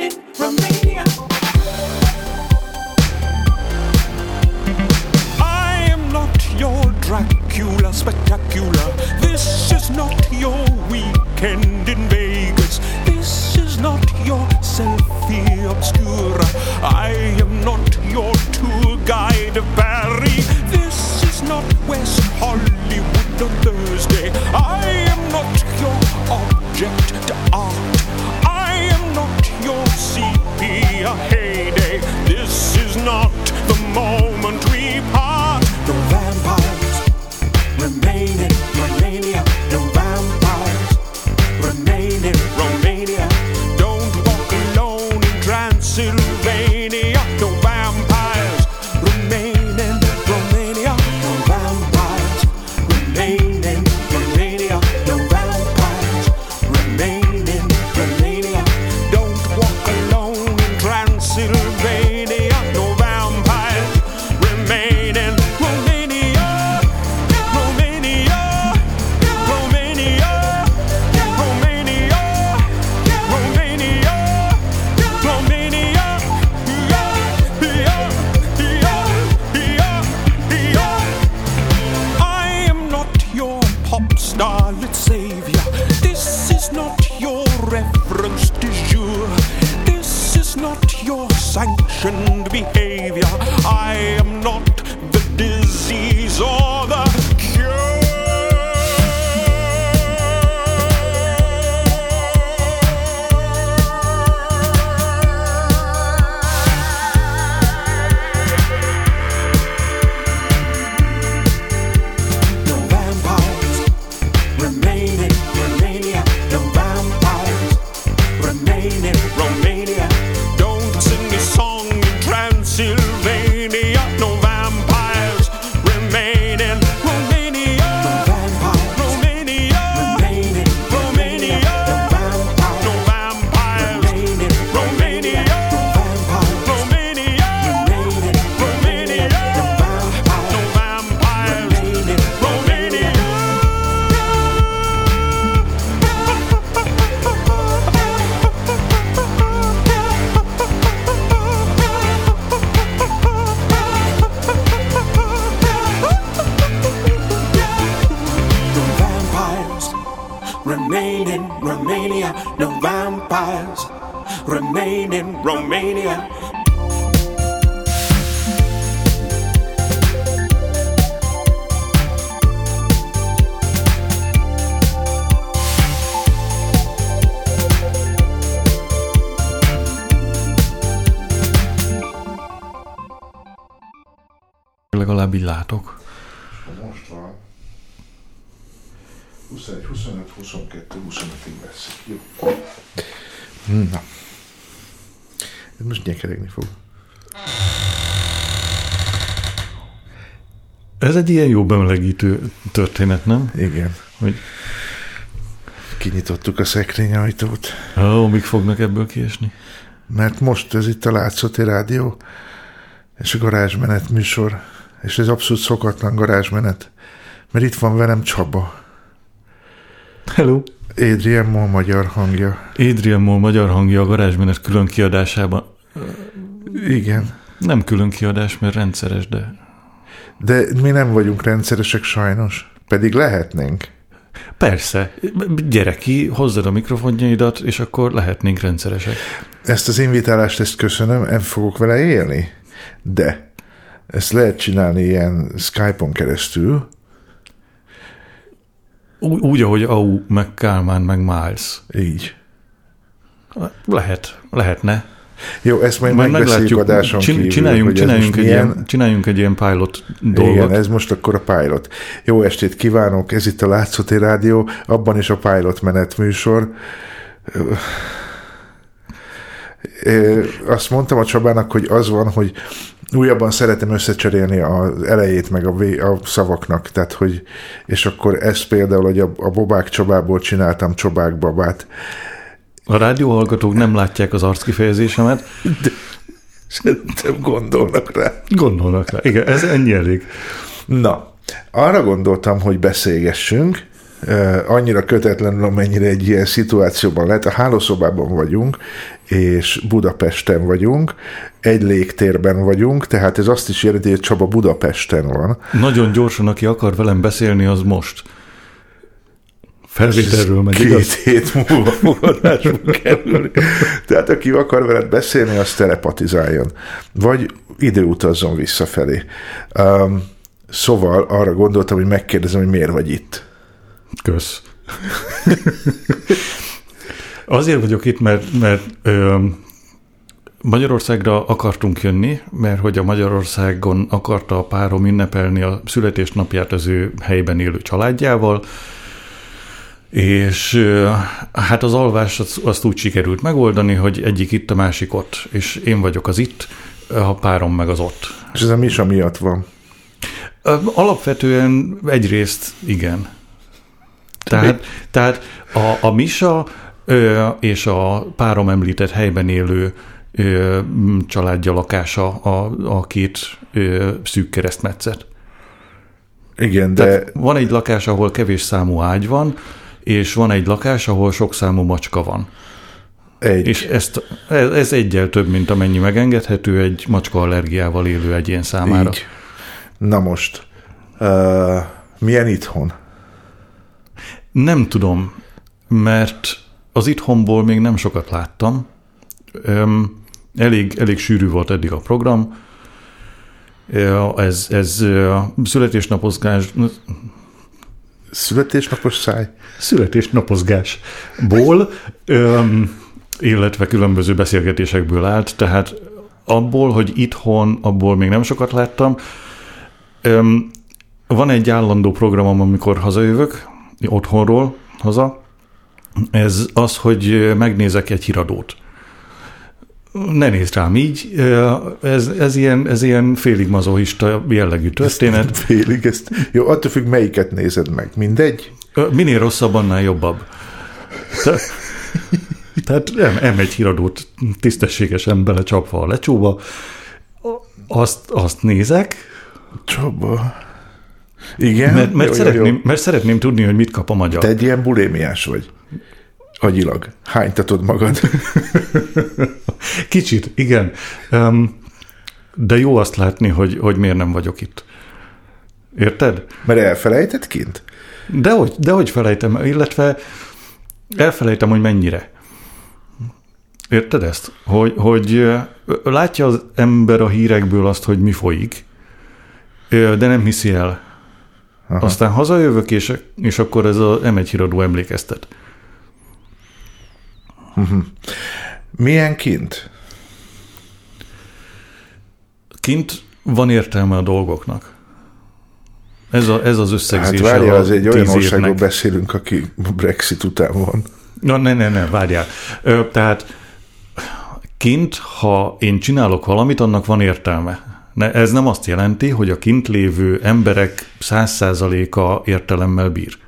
in Romania. I am not your Dracula spectacular. This is not your weekend in Vegas. This is not your selfie obscura. I remain in Romania. Legalább így látok. Most van. 21, 25, 22, 25-ig veszik. Jó. Na. Ez most nyekeregni fog. Ez egy ilyen jó bemelegítő történet, nem? Igen. Hogy Kinyitottuk a szekrényajtót. ó, mik fognak ebből kiesni? Mert most ez itt a Látszati Rádió, és a garázsmenet műsor, és ez abszolút szokatlan garázsmenet, mert itt van velem Csaba, Hello! Adrian Moll magyar hangja. Adrian Moll magyar hangja a garázsmenet külön kiadásában. Igen. Nem külön kiadás, mert rendszeres, de De mi nem vagyunk rendszeresek sajnos. Pedig lehetnénk. persze, gyere ki, hozzad a mikrofonjaidat, és akkor lehetnénk rendszeresek. Ezt az invitálást, ezt köszönöm, nem fogok vele élni. De ezt lehet csinálni ilyen Skype-on keresztül. Úgy, úgy ahogy Au, meg Kálmán, meg Miles. Így. Lehet, lehetne. Jó, ezt majd, Majd megbeszéljük adáson Csin- kívül, csináljunk, ez csináljunk, egy milyen. ilyen, csináljunk egy ilyen pilot dolgot. Igen, ez most akkor a pilot. Jó estét kívánok, ez itt a Látszati Rádió, abban is a pilot menet műsor. Azt mondtam a Csabának, hogy az van, hogy újabban szeretem összecserélni az elejét meg a, vé- a szavaknak, tehát hogy, és akkor ezt például, hogy a, a Bobák Csabából csináltam Csobák Babát. A rádióhallgatók nem látják az arckifejezésemet, de Szerintem gondolnak rá. gondolnak rá. Igen, ez ennyi elég. Na, arra gondoltam, hogy beszélgessünk, annyira kötetlenül, amennyire egy ilyen szituációban lehet. A hálószobában vagyunk, és Budapesten vagyunk, egy légtérben vagyunk, tehát ez azt is jelenti, hogy Csaba Budapesten van. Nagyon gyorsan, aki akar velem beszélni, az most. Felvételről megy, Két igaz? hét múlva fogadásba kerül. Tehát aki akar veled beszélni, az telepatizáljon. Vagy időutazzon visszafelé. Um, szóval arra gondoltam, hogy megkérdezem, hogy miért vagy itt. Kösz. Azért vagyok itt, mert, mert ö, Magyarországra akartunk jönni, mert hogy a Magyarországon akarta a párom ünnepelni a születésnapját az ő helyben élő családjával, és hát az alvás azt, úgy sikerült megoldani, hogy egyik itt, a másik ott, és én vagyok az itt, a párom meg az ott. És ez a Misa miatt van. Alapvetően egyrészt igen. Tehát, tehát a, a Misa és a párom említett helyben élő családja lakása a, a két szűk keresztmetszet. Igen, de Tehát van egy lakás, ahol kevés számú ágy van, és van egy lakás, ahol sok számú macska van. egy. És ezt, ez, ez egyel több, mint amennyi megengedhető egy macska allergiával élő egyén számára. Így. Na most, uh, milyen itthon? Nem tudom, mert az itthonból még nem sokat láttam. Öm, elég, elég sűrű volt eddig a program. Ez, ez születésnapozgás, Születésnapos száj? születésnapozgásból, öm, illetve különböző beszélgetésekből állt, tehát abból, hogy itthon, abból még nem sokat láttam. Öm, Van egy állandó programom, amikor hazajövök, otthonról haza, ez az, hogy megnézek egy híradót. Ne nézd rám így, ez, ez, ilyen, ez ilyen félig mazohista jellegű történet. Félig ezt. Jó, attól függ, melyiket nézed meg. Mindegy? Minél rosszabb, annál jobbab. Te, tehát nem, nem egy híradót tisztességesen belecsapva a lecsóba, azt, azt nézek, Csaba. Igen? mert, mert, Jó, jó, szeretném, jó. mert szeretném tudni, hogy mit kap a magyar. Te egy ilyen bulémiás vagy. Agyilag. Hánytatod magad? Kicsit, igen. De jó azt látni, hogy, hogy miért nem vagyok itt. Érted? Mert elfelejtett kint? Dehogy, dehogy felejtem, illetve elfelejtem, hogy mennyire. Érted ezt? Hogy, hogy látja az ember a hírekből azt, hogy mi folyik, de nem hiszi el. Aha. Aztán hazajövök, és, és akkor ez a M1 híradó emlékeztet. Milyen kint? Kint van értelme a dolgoknak. Ez, a, ez az Hát összegzése várjál, a az egy olyan országról beszélünk, aki Brexit után van. Na, ne, ne, ne, várjál. Ö, tehát kint, ha én csinálok valamit, annak van értelme. Ne, ez nem azt jelenti, hogy a kint lévő emberek száz százaléka értelemmel bír.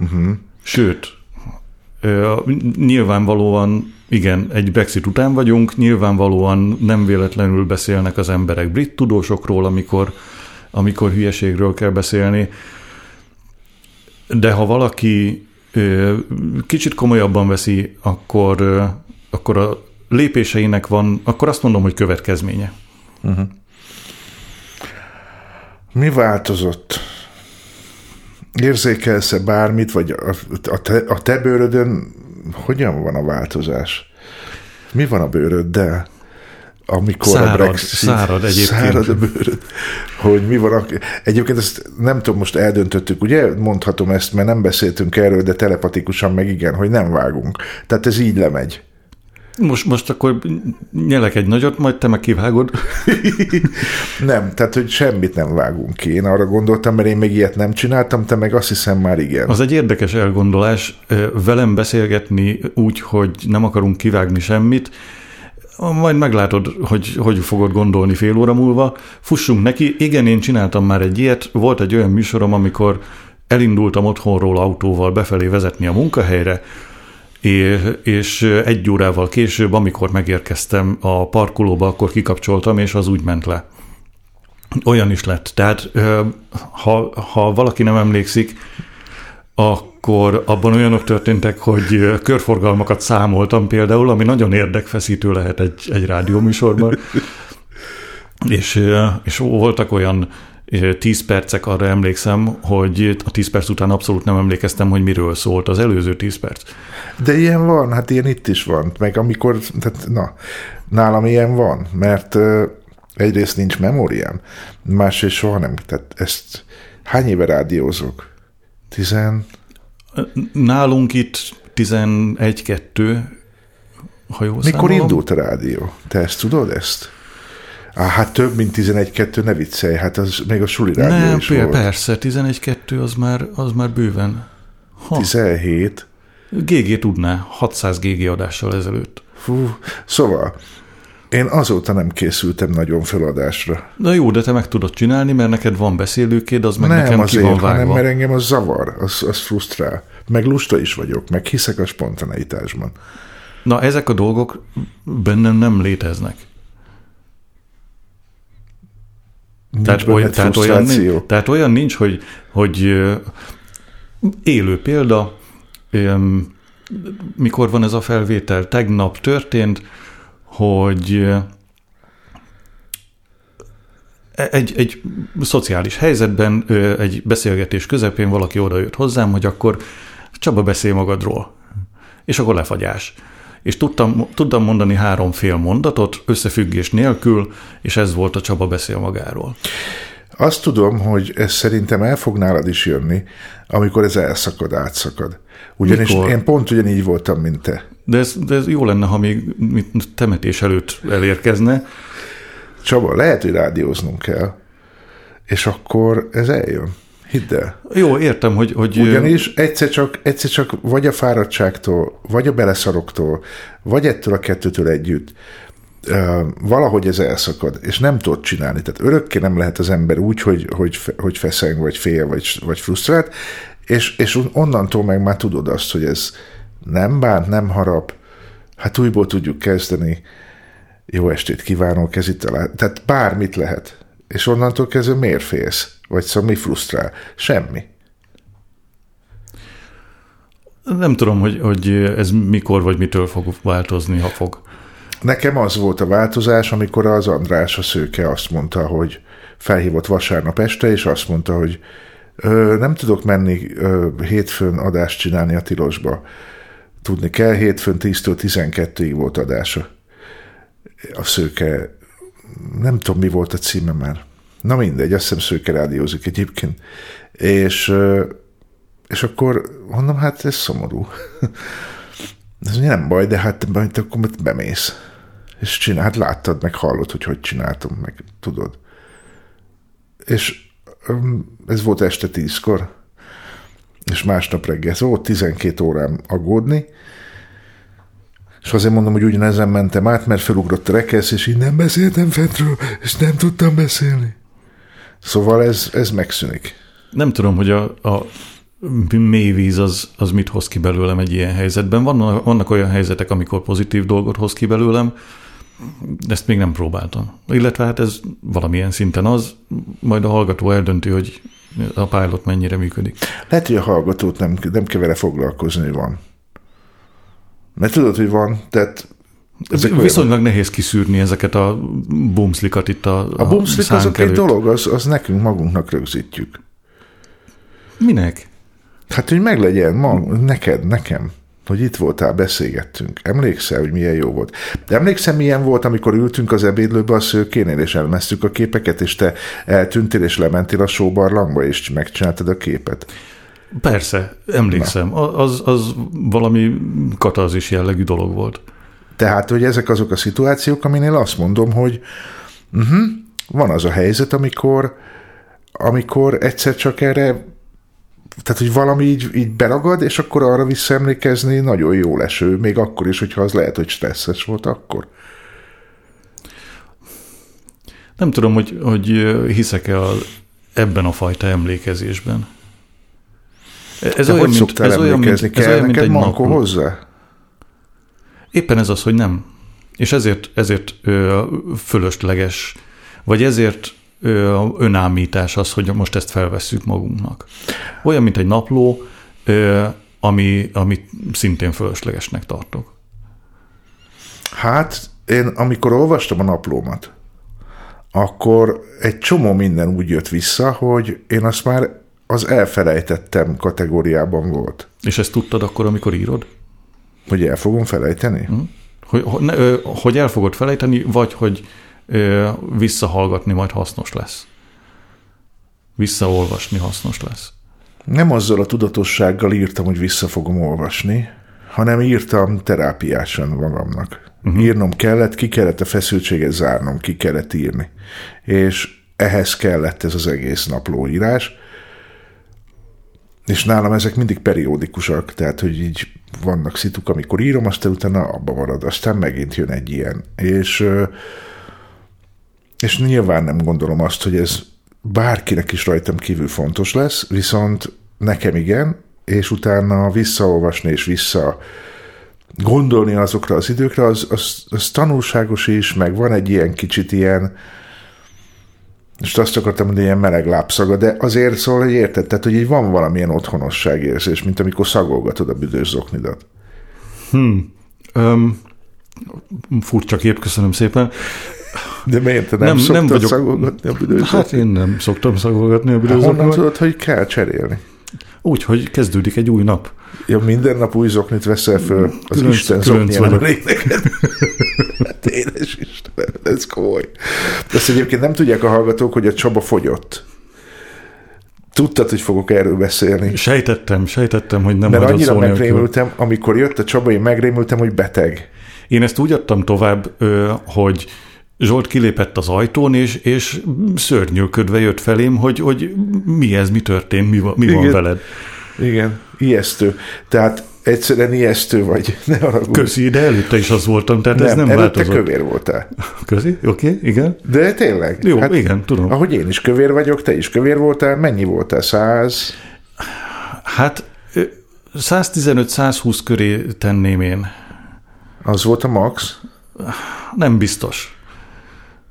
Uh-huh. Sőt, nyilvánvalóan, igen, egy Brexit után vagyunk, nyilvánvalóan nem véletlenül beszélnek az emberek brit tudósokról, amikor, amikor hülyeségről kell beszélni. De ha valaki kicsit komolyabban veszi, akkor, akkor a lépéseinek van, akkor azt mondom, hogy következménye. Mi változott? Érzékelsz-e bármit, vagy a, a, te, a te bőrödön hogyan van a változás? Mi van a bőröddel? Amikor Szárad, a Brexit... szárad egyébként. Szárad a bőröd. Hogy mi van a... Egyébként ezt nem tudom, most eldöntöttük, ugye? Mondhatom ezt, mert nem beszéltünk erről, de telepatikusan meg igen, hogy nem vágunk. Tehát ez így lemegy. Most, most akkor nyelek egy nagyot, majd te meg kivágod. Nem, tehát, hogy semmit nem vágunk ki. Én arra gondoltam, mert én még ilyet nem csináltam, te meg azt hiszem már igen. Az egy érdekes elgondolás, velem beszélgetni úgy, hogy nem akarunk kivágni semmit, majd meglátod, hogy hogy fogod gondolni fél óra múlva. Fussunk neki. Igen, én csináltam már egy ilyet. Volt egy olyan műsorom, amikor elindultam otthonról autóval befelé vezetni a munkahelyre, és egy órával később, amikor megérkeztem a parkolóba, akkor kikapcsoltam, és az úgy ment le. Olyan is lett. Tehát, ha, ha valaki nem emlékszik, akkor abban olyanok történtek, hogy körforgalmakat számoltam például, ami nagyon érdekfeszítő lehet egy, egy rádióműsorban. és, és voltak olyan 10 percek, arra emlékszem, hogy a 10 perc után abszolút nem emlékeztem, hogy miről szólt az előző 10 perc. De ilyen van, hát ilyen itt is van. Meg amikor, tehát na, nálam ilyen van, mert egyrészt nincs memóriám, másrészt soha nem. Tehát ezt hány éve rádiózok? Tizen... Nálunk itt 11-2, ha jól Mikor számolom. indult a rádió? Te ezt tudod ezt? Á, hát több, mint 11-2, ne viccelj, hát az még a suli rádió Nem, is per- volt. persze, 11-2 az már, az már bőven. Ha, 17. GG tudná, 600 GG adással ezelőtt. Fú, szóval, én azóta nem készültem nagyon feladásra. Na jó, de te meg tudod csinálni, mert neked van beszélőkéd, az meg nem nekem ki azért, van hanem vágva. mert engem az zavar, az, az frusztrál. Meg lusta is vagyok, meg hiszek a spontaneitásban. Na, ezek a dolgok bennem nem léteznek. Nincs Tehát, oly, tehát, olyan, tehát olyan nincs, hogy, hogy élő példa, mikor van ez a felvétel? Tegnap történt, hogy ö, egy, egy szociális helyzetben, egy beszélgetés közepén valaki odajött hozzám, hogy akkor Csaba beszél magadról. És akkor lefagyás. És tudtam, tudtam mondani három fél mondatot, összefüggés nélkül, és ez volt a Csaba beszél magáról. Azt tudom, hogy ez szerintem el fog nálad is jönni, amikor ez elszakad, átszakad. Ugyanis Mikor? én pont ugyanígy voltam, mint te. De ez, de ez jó lenne, ha még temetés előtt elérkezne. Csaba, lehet, hogy rádióznunk kell, és akkor ez eljön. Hidd el. Jó, értem, hogy, hogy Ugyanis egyszer csak, egyszer csak vagy a fáradtságtól, vagy a beleszaroktól, vagy ettől a kettőtől együtt valahogy ez elszakad, és nem tudod csinálni. Tehát örökké nem lehet az ember úgy, hogy, hogy, hogy feszeng, vagy fél, vagy, vagy frusztrált, és, és onnantól meg már tudod azt, hogy ez nem bánt, nem harap, hát újból tudjuk kezdeni, jó estét kívánok, ez itt a Tehát bármit lehet. És onnantól kezdve miért félsz? Vagy szóval mi frusztrál? Semmi. nem tudom, hogy, hogy ez mikor vagy mitől fog változni, ha fog. Nekem az volt a változás, amikor az András a szőke azt mondta, hogy felhívott vasárnap este, és azt mondta, hogy ö, nem tudok menni ö, hétfőn adást csinálni a tilosba. Tudni kell, hétfőn 10-től 12-ig volt adása. A szőke, nem tudom, mi volt a címe már. Na mindegy, azt hiszem szőke rádiózik egyébként. És, és akkor mondom, hát ez szomorú. Ez nem baj, de hát majd akkor bemész. És csinál, hát láttad, meg hallod, hogy hogy csináltam, meg tudod. És ez volt este tízkor, és másnap reggel, ez volt 12 órám aggódni, és azért mondom, hogy ugyanezen mentem át, mert felugrott a rekesz, és így nem beszéltem fentről, és nem tudtam beszélni. Szóval ez, ez megszűnik. Nem tudom, hogy a, a mély víz az, az mit hoz ki belőlem egy ilyen helyzetben. Vannak, vannak olyan helyzetek, amikor pozitív dolgot hoz ki belőlem, ezt még nem próbáltam. Illetve hát ez valamilyen szinten az, majd a hallgató eldönti, hogy a pilot mennyire működik. Lehet, hogy a hallgatót nem, nem kell vele foglalkozni, van. Mert tudod, hogy van, tehát ezek olyan- Viszonylag nehéz kiszűrni ezeket a bumszlikat itt a, A bumszlik szánk azok egy dolog, az, az nekünk magunknak rögzítjük. Minek? Hát, hogy meglegyen ma, neked, nekem, hogy itt voltál, beszélgettünk. Emlékszel, hogy milyen jó volt? De emlékszel, milyen volt, amikor ültünk az ebédlőbe a szőkénél, és elmeztük a képeket, és te eltűntél, és lementél a sóbarlangba, és megcsináltad a képet? Persze, emlékszem. A- Az, az valami katarzis jellegű dolog volt. Tehát, hogy ezek azok a szituációk, aminél azt mondom, hogy uh-huh, van az a helyzet, amikor, amikor egyszer csak erre tehát, hogy valami így, így beragad, és akkor arra visszaemlékezni nagyon jó leső, még akkor is, hogyha az lehet, hogy stresszes volt akkor. Nem tudom, hogy, hogy hiszek-e a, ebben a fajta emlékezésben. Ez Te hogy szoktál ez olyan, mint, ez olyan, mint neked egy mankó hozzá? Éppen ez az, hogy nem. És ezért, ezért ö, fölösleges, vagy ezért ö, önállítás az, hogy most ezt felvesszük magunknak. Olyan, mint egy napló, ö, ami, amit szintén fölöslegesnek tartok. Hát én amikor olvastam a naplómat, akkor egy csomó minden úgy jött vissza, hogy én azt már az elfelejtettem kategóriában volt. És ezt tudtad akkor, amikor írod? Hogy el fogom felejteni? Hm? Hogy, hogy, el fogod felejteni, vagy hogy visszahallgatni majd hasznos lesz? Visszaolvasni hasznos lesz. Nem azzal a tudatossággal írtam, hogy vissza fogom olvasni, hanem írtam terápiásan magamnak. Uh-huh. Írnom kellett, ki kellett a feszültséget zárnom, ki kellett írni. És ehhez kellett ez az egész naplóírás. És nálam ezek mindig periódikusak, tehát hogy így vannak szituk, amikor írom, aztán utána abba marad, aztán megint jön egy ilyen. És, és nyilván nem gondolom azt, hogy ez bárkinek is rajtam kívül fontos lesz, viszont nekem igen, és utána visszaolvasni és vissza gondolni azokra az időkre, az, az, az tanulságos is, meg van egy ilyen kicsit ilyen, és azt akartam mondani, ilyen meleg lábszaga, de azért szól, hogy érted, tehát, hogy így van valamilyen otthonosságérzés, mint amikor szagolgatod a büdös zoknidat. Hmm. Um, furcsa kép, köszönöm szépen. De miért te nem, nem, nem vagyok... szagolgatni a büdös Hát én nem szoktam szagolgatni a büdös hát honnan tudod, hogy kell cserélni? Úgy, hogy kezdődik egy új nap. Ja, minden nap új zoknit veszel föl, az különc, Isten zoknján a réteget. hát édes Isten, ez komoly. Ezt egyébként nem tudják a hallgatók, hogy a Csaba fogyott. Tudtad, hogy fogok erről beszélni. Sejtettem, sejtettem, hogy nem Mert annyira megrémültem, amikor jött a Csaba, én megrémültem, hogy beteg. Én ezt úgy adtam tovább, hogy Zsolt kilépett az ajtón, és, és szörnyűködve jött felém, hogy, hogy mi ez, mi történt, mi, van, mi van veled. Igen, ijesztő. Tehát egyszerűen ijesztő vagy. Ne haragudj. Köszi, de előtte is az voltam, tehát nem, ez nem előtte változott. kövér voltál. Köszi, oké, okay, igen. De tényleg? Jó, hát, igen, tudom. Ahogy én is kövér vagyok, te is kövér voltál, mennyi voltál? Száz? Hát 115-120 köré tenném én. Az volt a max? Nem biztos.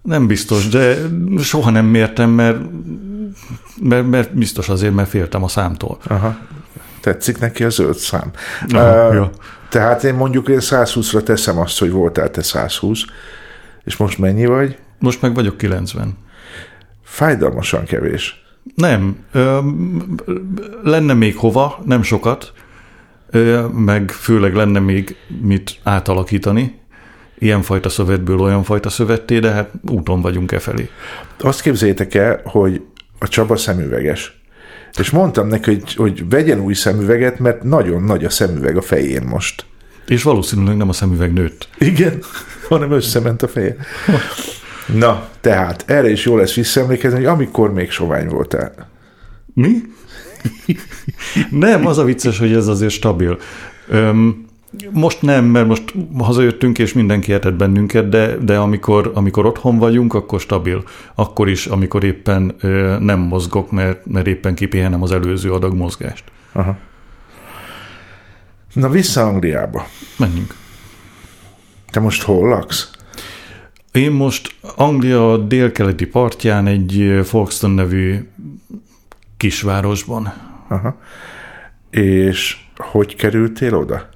Nem biztos, de soha nem mértem, mert, mert, mert biztos azért, mert féltem a számtól. Aha. Tetszik neki a zöld szám. Aha, uh, ja. Tehát én mondjuk én 120-ra teszem azt, hogy voltál te 120, és most mennyi vagy? Most meg vagyok 90. Fájdalmasan kevés. Nem. Ö, lenne még hova, nem sokat, ö, meg főleg lenne még mit átalakítani, ilyenfajta szövetből olyan fajta szövetté, de hát úton vagyunk e felé. Azt képzeljétek el, hogy a Csaba szemüveges. És mondtam neki, hogy, hogy vegyen új szemüveget, mert nagyon nagy a szemüveg a fején most. És valószínűleg nem a szemüveg nőtt. Igen, hanem összement a feje. Na, tehát erre is jó lesz visszaemlékezni, hogy amikor még sovány voltál. Mi? nem, az a vicces, hogy ez azért stabil. Öm, most nem, mert most hazajöttünk, és mindenki értett bennünket, de, de amikor, amikor otthon vagyunk, akkor stabil. Akkor is, amikor éppen ö, nem mozgok, mert, mert éppen kipihenem az előző adag mozgást. Aha. Na vissza Angliába. Menjünk. Te most hol laksz? Én most Anglia délkeleti partján egy Folkestone nevű kisvárosban. Aha. És hogy kerültél oda?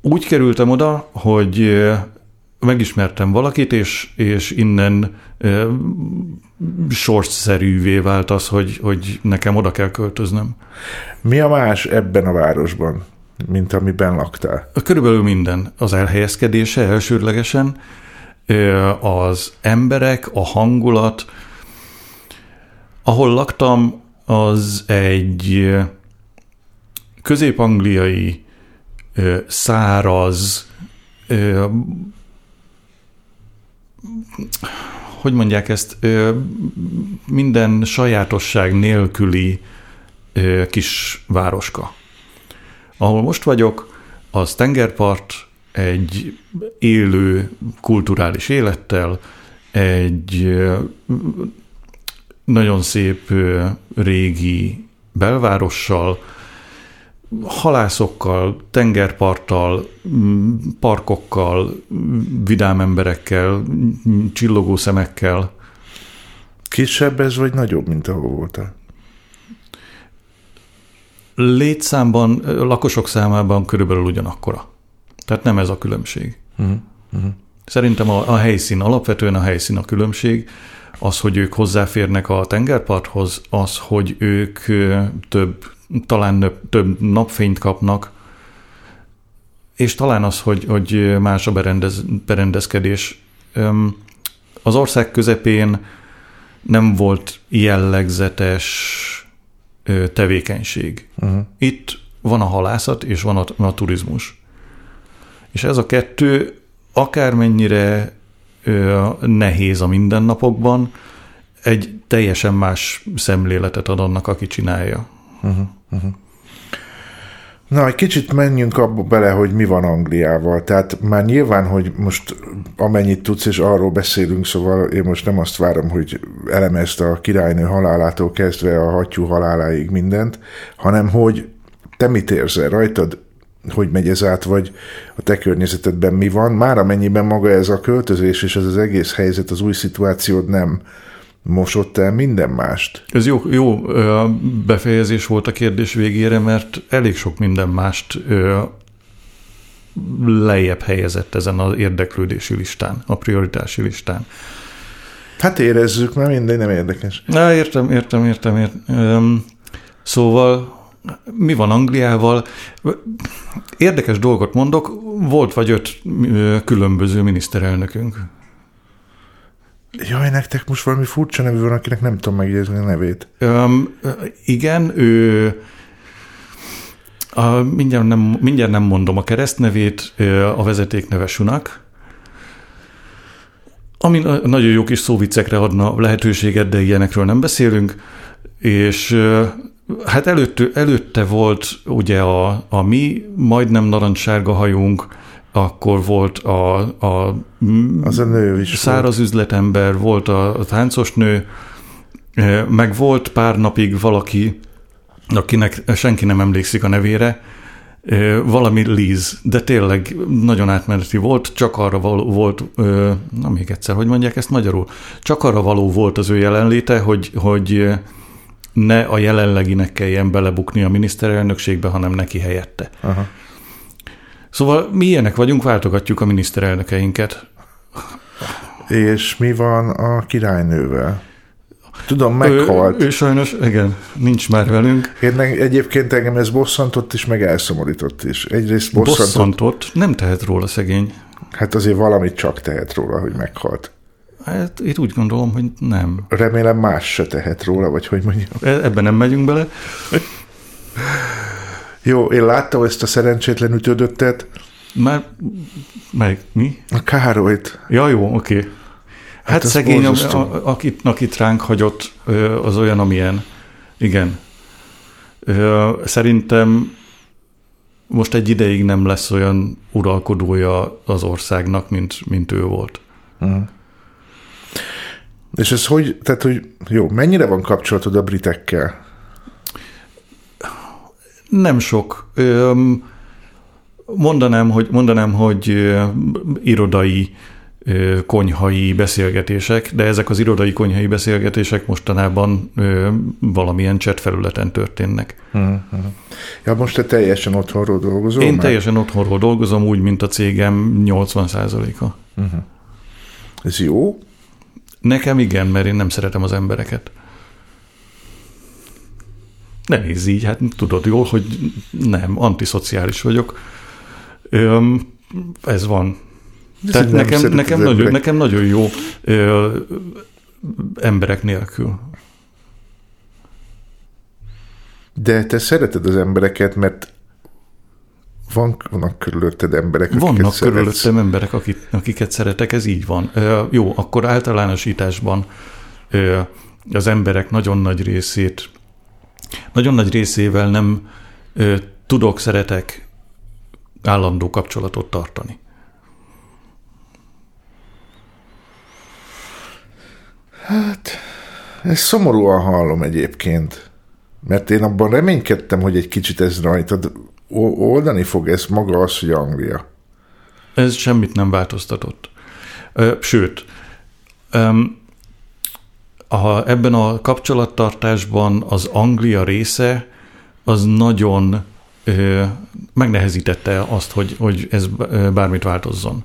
Úgy kerültem oda, hogy megismertem valakit, és, és innen e, sorszerűvé vált az, hogy, hogy nekem oda kell költöznöm. Mi a más ebben a városban, mint amiben laktál? Körülbelül minden. Az elhelyezkedése elsődlegesen, az emberek, a hangulat. Ahol laktam, az egy közép-angliai száraz, hogy mondják ezt, minden sajátosság nélküli kis városka. Ahol most vagyok, az tengerpart, egy élő kulturális élettel, egy nagyon szép régi belvárossal, halászokkal, tengerparttal, parkokkal, vidám emberekkel, csillogó szemekkel. Kisebb ez, vagy nagyobb, mint ahol voltál? létszámban, lakosok számában körülbelül ugyanakkora. Tehát nem ez a különbség. Uh-huh. Uh-huh. Szerintem a, a helyszín, alapvetően a helyszín a különbség, az, hogy ők hozzáférnek a tengerparthoz, az, hogy ők több, talán több napfényt kapnak, és talán az, hogy, hogy más a berendez, berendezkedés. Az ország közepén nem volt jellegzetes tevékenység. Uh-huh. Itt van a halászat, és van a, a turizmus. És ez a kettő akármennyire ö, nehéz a mindennapokban, egy teljesen más szemléletet ad annak, aki csinálja. Na, egy kicsit menjünk abba bele, hogy mi van Angliával. Tehát már nyilván, hogy most amennyit tudsz, és arról beszélünk, szóval én most nem azt várom, hogy elemezd a királynő halálától kezdve a hattyú haláláig mindent, hanem hogy te mit érzel rajtad, hogy megy ez át, vagy a te környezetedben mi van. Már amennyiben maga ez a költözés és ez az egész helyzet, az új szituációd nem mosott el minden mást. Ez jó, jó befejezés volt a kérdés végére, mert elég sok minden mást lejjebb helyezett ezen az érdeklődési listán, a prioritási listán. Hát érezzük, mert mindegy, nem érdekes. Na, értem, értem, értem, értem. Szóval mi van Angliával? Érdekes dolgot mondok, volt vagy öt különböző miniszterelnökünk. Jaj, nektek most valami furcsa nevű van, akinek nem tudom megjegyezni a nevét. Ö, igen, ő a, mindjárt, nem, mindjárt nem mondom a keresztnevét, a vezetékneve Sunak, ami na- nagyon jó kis szóviccekre adna lehetőséget, de ilyenekről nem beszélünk, és hát előtte, előtte volt ugye a, a mi majdnem narancssárga hajunk, akkor volt a, a Az a nő is. száraz üzletember, volt a, a táncos nő, eh, meg volt pár napig valaki, akinek senki nem emlékszik a nevére, eh, valami Liz, de tényleg nagyon átmeneti volt, csak arra való volt, eh, na még egyszer, hogy mondják ezt magyarul, csak arra való volt az ő jelenléte, hogy, hogy ne a jelenleginek kelljen belebukni a miniszterelnökségbe, hanem neki helyette. Aha. Szóval mi ilyenek vagyunk, váltogatjuk a miniszterelnökeinket. És mi van a királynővel? Tudom, meghalt. Ő, ő sajnos, igen, nincs már velünk. Én egyébként engem ez bosszantott is, meg elszomorított is. Egyrészt bosszantott, Bosszantott, nem tehet róla szegény. hát azért valamit csak tehet róla, hogy meghalt. Hát én úgy gondolom, hogy nem. Remélem más se tehet róla, vagy hogy mondjam. E- Ebben nem megyünk bele. Jó, én láttam ezt a szerencsétlen ütődöttet, Már, meg mi? a Károlyt. Ja, jó, oké. Hát, hát szegény, a, a, akit, akit ránk hagyott, az olyan, amilyen. Igen. Szerintem most egy ideig nem lesz olyan uralkodója az országnak, mint, mint ő volt. És ez hogy, tehát hogy jó, mennyire van kapcsolatod a britekkel? Nem sok. Mondanám, hogy, mondanám, hogy irodai, konyhai beszélgetések, de ezek az irodai konyhai beszélgetések mostanában ö, valamilyen chat felületen történnek. Ja, most te teljesen otthonról dolgozol? Én már? teljesen otthonról dolgozom, úgy, mint a cégem 80%-a. Ez jó? Nekem igen, mert én nem szeretem az embereket. Ne nézz így, hát tudod jól, hogy nem, antiszociális vagyok. Öm, ez van. Ez Tehát nekem, nekem, nagyon, emberek. nekem nagyon jó ö, emberek nélkül. De te szereted az embereket, mert van, vannak körülötted emberek, akiket Vannak szeretsz. körülöttem emberek, akik, akiket szeretek, ez így van. Ö, jó, akkor általánosításban ö, az emberek nagyon nagy részét, nagyon nagy részével nem ö, tudok, szeretek állandó kapcsolatot tartani. Ezt szomorúan hallom egyébként. Mert én abban reménykedtem, hogy egy kicsit ez rajtad oldani fog ez maga az, hogy Anglia. Ez semmit nem változtatott. Sőt, a, ebben a kapcsolattartásban az Anglia része az nagyon ö, megnehezítette azt, hogy, hogy ez bármit változzon.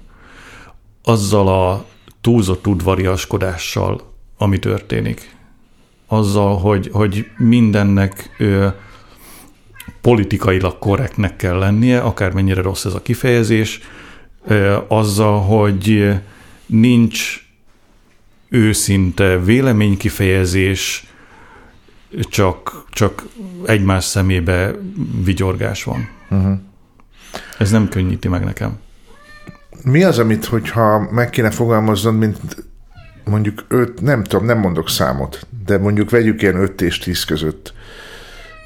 Azzal a túlzott udvariaskodással, ami történik. Azzal, hogy, hogy mindennek ö, politikailag korrektnek kell lennie, akármennyire rossz ez a kifejezés, ö, azzal, hogy nincs őszinte véleménykifejezés, csak, csak egymás szemébe vigyorgás van. Uh-huh. Ez nem könnyíti meg nekem. Mi az, amit, hogyha meg kéne fogalmaznod, mint mondjuk öt, nem tudom, nem mondok számot, de mondjuk vegyük ilyen 5 és 10 között,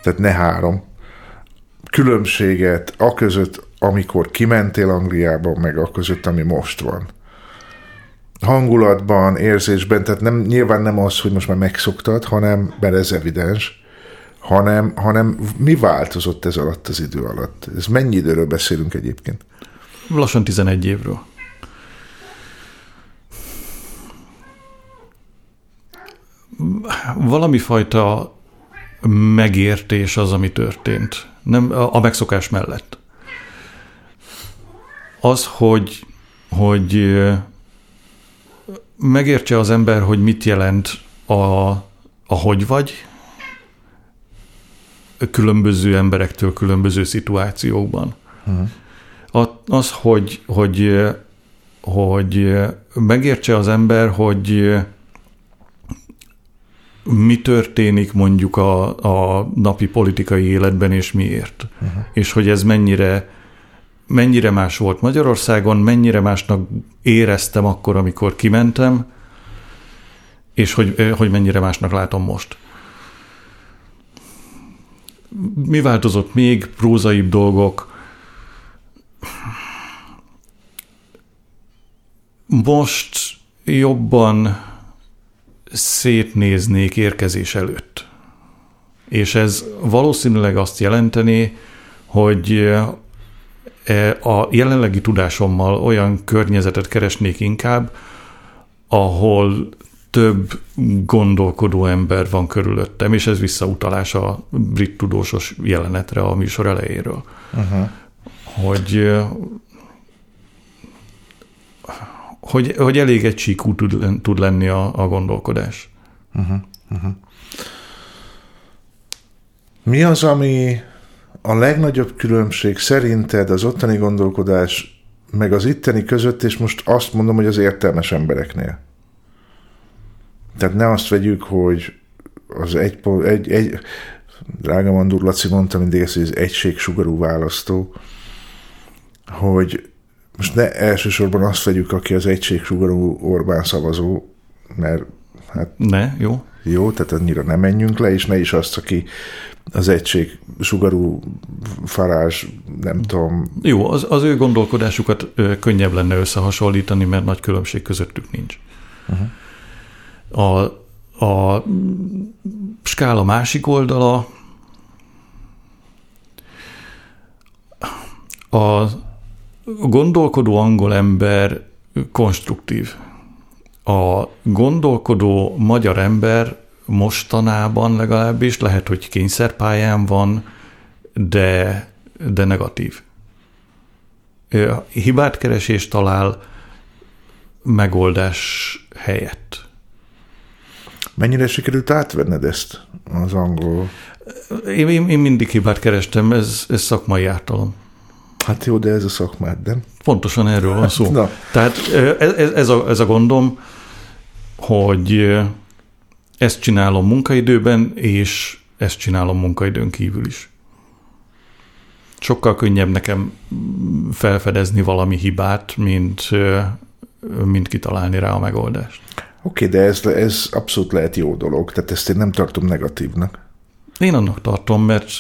tehát ne három, különbséget a között, amikor kimentél Angliába, meg a között, ami most van. Hangulatban, érzésben, tehát nem, nyilván nem az, hogy most már megszoktad, hanem, mert ez evidens, hanem, hanem mi változott ez alatt az idő alatt? Ez mennyi időről beszélünk egyébként? Lassan 11 évről. Valami fajta megértés az, ami történt. Nem, a megszokás mellett. Az, hogy, hogy megértse az ember, hogy mit jelent a, a hogy vagy, különböző emberektől különböző szituációkban. Uh-huh. Az, hogy, hogy, hogy megértse az ember, hogy mi történik mondjuk a, a napi politikai életben, és miért. Uh-huh. És hogy ez mennyire mennyire más volt Magyarországon, mennyire másnak éreztem akkor, amikor kimentem, és hogy, hogy mennyire másnak látom most. Mi változott még? Prózaibb dolgok. Most jobban szétnéznék érkezés előtt. És ez valószínűleg azt jelenteni, hogy a jelenlegi tudásommal olyan környezetet keresnék inkább, ahol több gondolkodó ember van körülöttem, és ez visszautalás a brit tudósos jelenetre a műsor elejéről. Uh-huh. Hogy, hogy, hogy elég egysíkú tud, tud lenni a, a gondolkodás. Uh-huh. Uh-huh. Mi az, ami a legnagyobb különbség szerinted az ottani gondolkodás meg az itteni között, és most azt mondom, hogy az értelmes embereknél. Tehát ne azt vegyük, hogy az egy, egy, egy drága Mandur Laci mondta mindig ezt, hogy ez egységsugarú választó, hogy most ne elsősorban azt vegyük, aki az egységsugarú Orbán szavazó, mert hát... Ne, jó. Jó, tehát annyira nem menjünk le, és ne is azt, aki az egység sugarú farás, nem tudom. Jó, az, az ő gondolkodásukat könnyebb lenne összehasonlítani, mert nagy különbség közöttük nincs. Uh-huh. A, a skála másik oldala a gondolkodó angol ember konstruktív. A gondolkodó magyar ember mostanában legalábbis, lehet, hogy kényszerpályán van, de, de negatív. Hibát keresés talál megoldás helyett. Mennyire sikerült átvenned ezt az angol? Én, én, én mindig hibát kerestem, ez, ez szakmai ártalom. Hát jó, de ez a szakmád, nem? Pontosan erről van szó. Na. Tehát ez, ez, a, ez a gondom, hogy ezt csinálom munkaidőben, és ezt csinálom munkaidőn kívül is. Sokkal könnyebb nekem felfedezni valami hibát, mint, mint kitalálni rá a megoldást. Oké, okay, de ez, ez abszolút lehet jó dolog, tehát ezt én nem tartom negatívnak. Én annak tartom, mert,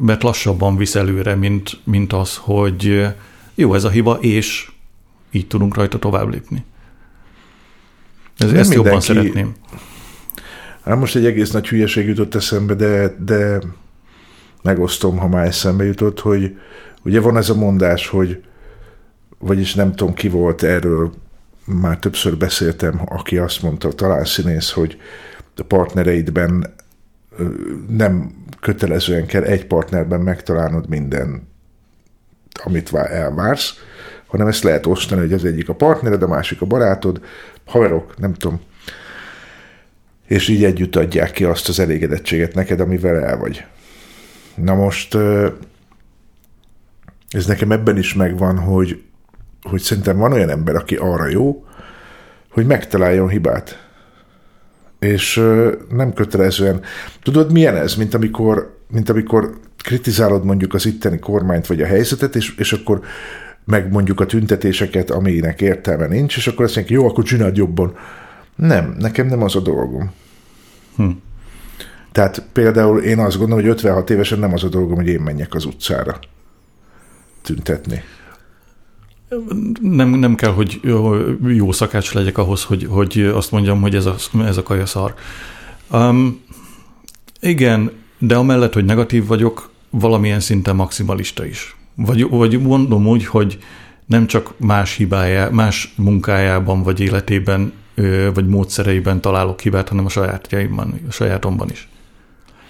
mert lassabban visz előre, mint, mint az, hogy jó, ez a hiba, és így tudunk rajta tovább lépni. Ez, ezt mindenki, jobban szeretném. Hát most egy egész nagy hülyeség jutott eszembe, de, de megosztom, ha már eszembe jutott, hogy ugye van ez a mondás, hogy vagyis nem tudom ki volt erről, már többször beszéltem, aki azt mondta, talán színész, hogy a partnereidben nem kötelezően kell egy partnerben megtalálnod minden, amit vá- elvársz, hanem ezt lehet osztani, hogy az egyik a partnered, a másik a barátod, haverok, nem tudom, és így együtt adják ki azt az elégedettséget neked, amivel el vagy. Na most ez nekem ebben is megvan, hogy, hogy szerintem van olyan ember, aki arra jó, hogy megtaláljon hibát. És nem kötelezően. Tudod, milyen ez, mint amikor, mint amikor kritizálod mondjuk az itteni kormányt vagy a helyzetet, és, és akkor meg mondjuk a tüntetéseket, aminek értelme nincs, és akkor azt mondják, jó, akkor csináld jobban. Nem, nekem nem az a dolgom. Hm. Tehát például én azt gondolom, hogy 56 évesen nem az a dolgom, hogy én menjek az utcára tüntetni. Nem, nem kell, hogy jó- jó szakács legyek ahhoz, hogy, hogy azt mondjam, hogy ez a, ez a kaja szar. Um, igen, de amellett, hogy negatív vagyok, valamilyen szinten maximalista is. Vagy, vagy mondom úgy, hogy nem csak más hibájá, más munkájában, vagy életében, vagy módszereiben találok hibát, hanem a sajátjaimban, a sajátomban is.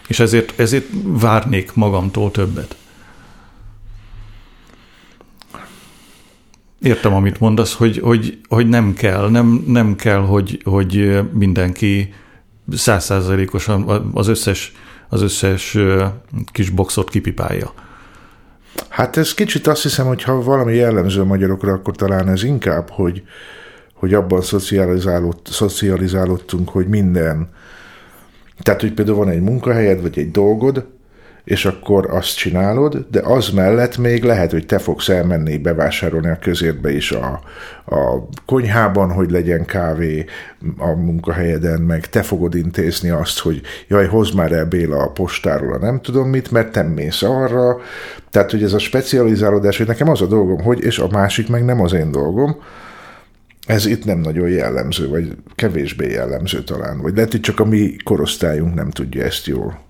És ezért, ezért várnék magamtól többet. Értem, amit mondasz, hogy, hogy, hogy nem kell, nem, nem kell, hogy, hogy mindenki százszázalékosan az összes, az összes kis boxot kipipálja. Hát ez kicsit azt hiszem, hogy ha valami jellemző a magyarokra, akkor talán ez inkább, hogy, hogy abban szocializálódt, szocializálódtunk, hogy minden, tehát, hogy például van egy munkahelyed, vagy egy dolgod, és akkor azt csinálod, de az mellett még lehet, hogy te fogsz elmenni bevásárolni a közértbe is a, a konyhában, hogy legyen kávé a munkahelyeden, meg te fogod intézni azt, hogy jaj, hozd már el Béla a postáról a nem tudom mit, mert te mész arra. Tehát, hogy ez a specializálódás, hogy nekem az a dolgom, hogy, és a másik meg nem az én dolgom, ez itt nem nagyon jellemző, vagy kevésbé jellemző talán. Vagy lehet, hogy csak a mi korosztályunk nem tudja ezt jól.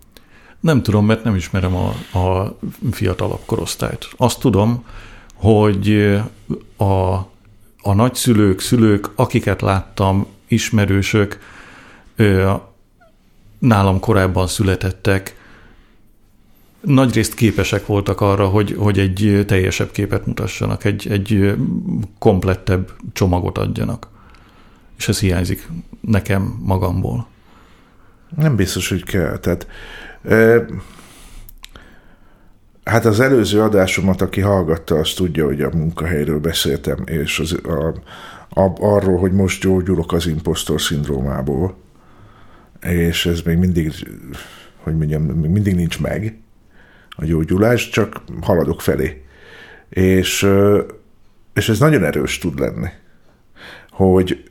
Nem tudom, mert nem ismerem a, a fiatalabb korosztályt. Azt tudom, hogy a, a nagyszülők, szülők, akiket láttam, ismerősök, nálam korábban születettek, nagyrészt képesek voltak arra, hogy, hogy egy teljesebb képet mutassanak, egy, egy komplettebb csomagot adjanak. És ez hiányzik nekem magamból. Nem biztos, hogy kell. Tehát, e, hát az előző adásomat, aki hallgatta, azt tudja, hogy a munkahelyről beszéltem, és az, a, a, arról, hogy most gyógyulok az impostor szindrómából, és ez még mindig, hogy mondjam, még mindig nincs meg a gyógyulás, csak haladok felé. És, és ez nagyon erős tud lenni, hogy,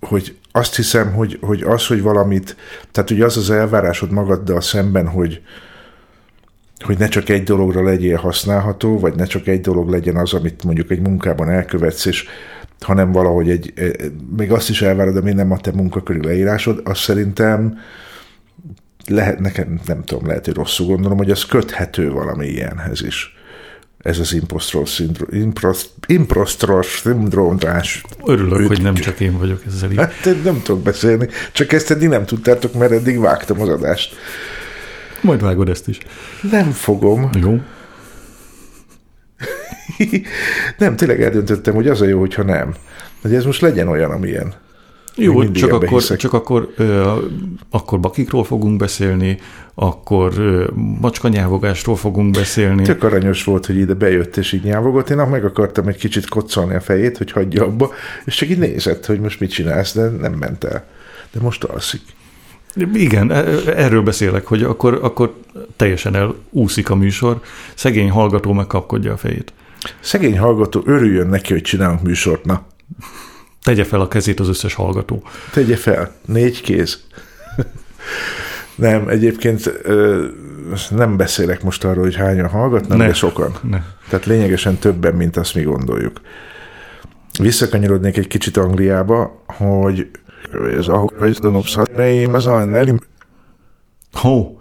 hogy azt hiszem, hogy, hogy az, hogy valamit, tehát ugye az az elvárásod magaddal szemben, hogy, hogy ne csak egy dologra legyél használható, vagy ne csak egy dolog legyen az, amit mondjuk egy munkában elkövetsz, és hanem valahogy egy, még azt is elvárod, ami nem a te munkaköri leírásod, az szerintem lehet, nekem nem tudom, lehet, hogy rosszul gondolom, hogy az köthető valami ilyenhez is. Ez az impostor szindróm, impostor szindrómás. Örülök, hogy nem csak én vagyok ezzel így. Hát nem tudok beszélni, csak ezt eddig nem tudtátok, mert eddig vágtam az adást. Majd vágod ezt is. Nem fogom. Jó. nem, tényleg eldöntöttem, hogy az a jó, hogyha nem. Hogy ez most legyen olyan, amilyen. Jó, csak akkor, hiszek. csak akkor, ö, akkor bakikról fogunk beszélni, akkor ö, macskanyávogásról fogunk beszélni. Tök aranyos volt, hogy ide bejött és így nyávogott. Én meg akartam egy kicsit koccolni a fejét, hogy hagyja abba, és csak így nézett, hogy most mit csinálsz, de nem ment el. De most alszik. Igen, e- erről beszélek, hogy akkor, akkor teljesen elúszik a műsor, szegény hallgató megkapkodja a fejét. Szegény hallgató örüljön neki, hogy csinálunk műsort. Na, Tegye fel a kezét az összes hallgató. tegye fel. Négy kéz. nem, egyébként ö, nem beszélek most arról, hogy hányan hallgatnak, Ne. de sokan. Ne. Tehát lényegesen többen, mint azt mi gondoljuk. Visszakanyarodnék egy kicsit Angliába, hogy ez a Wisdom Saturday, az a Hó,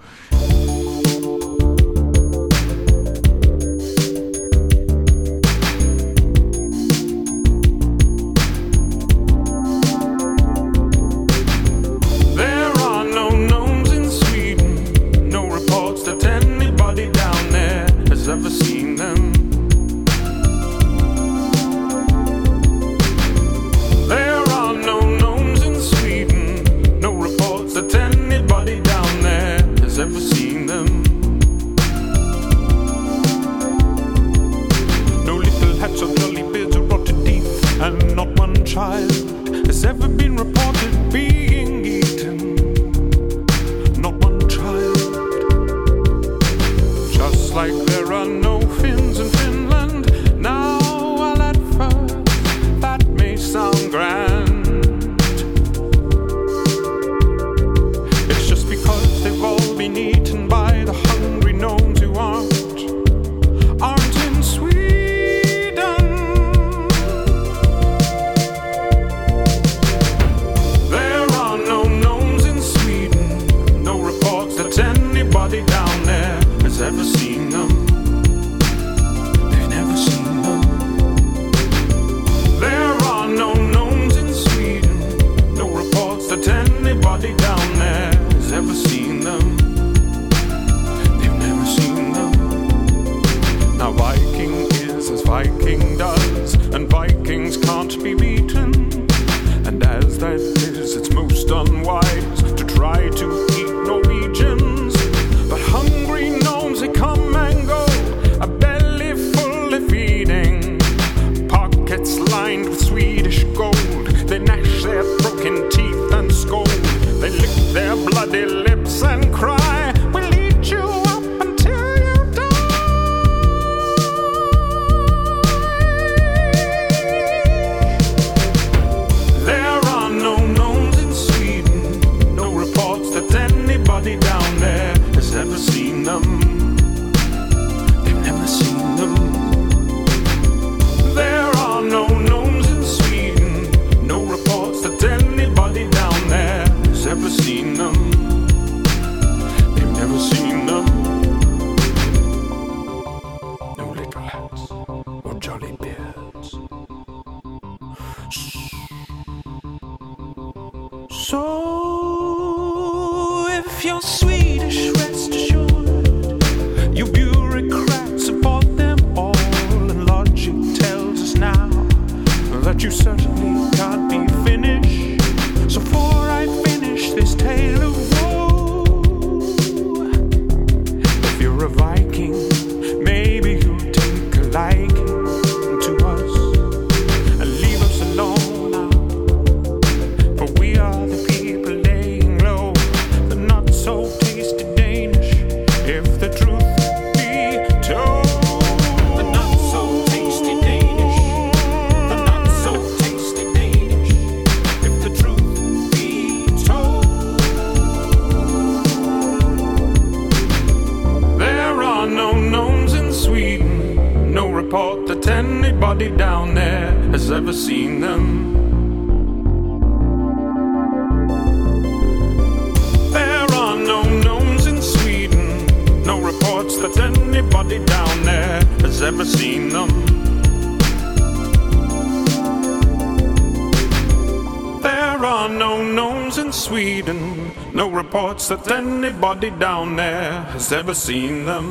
never seen them.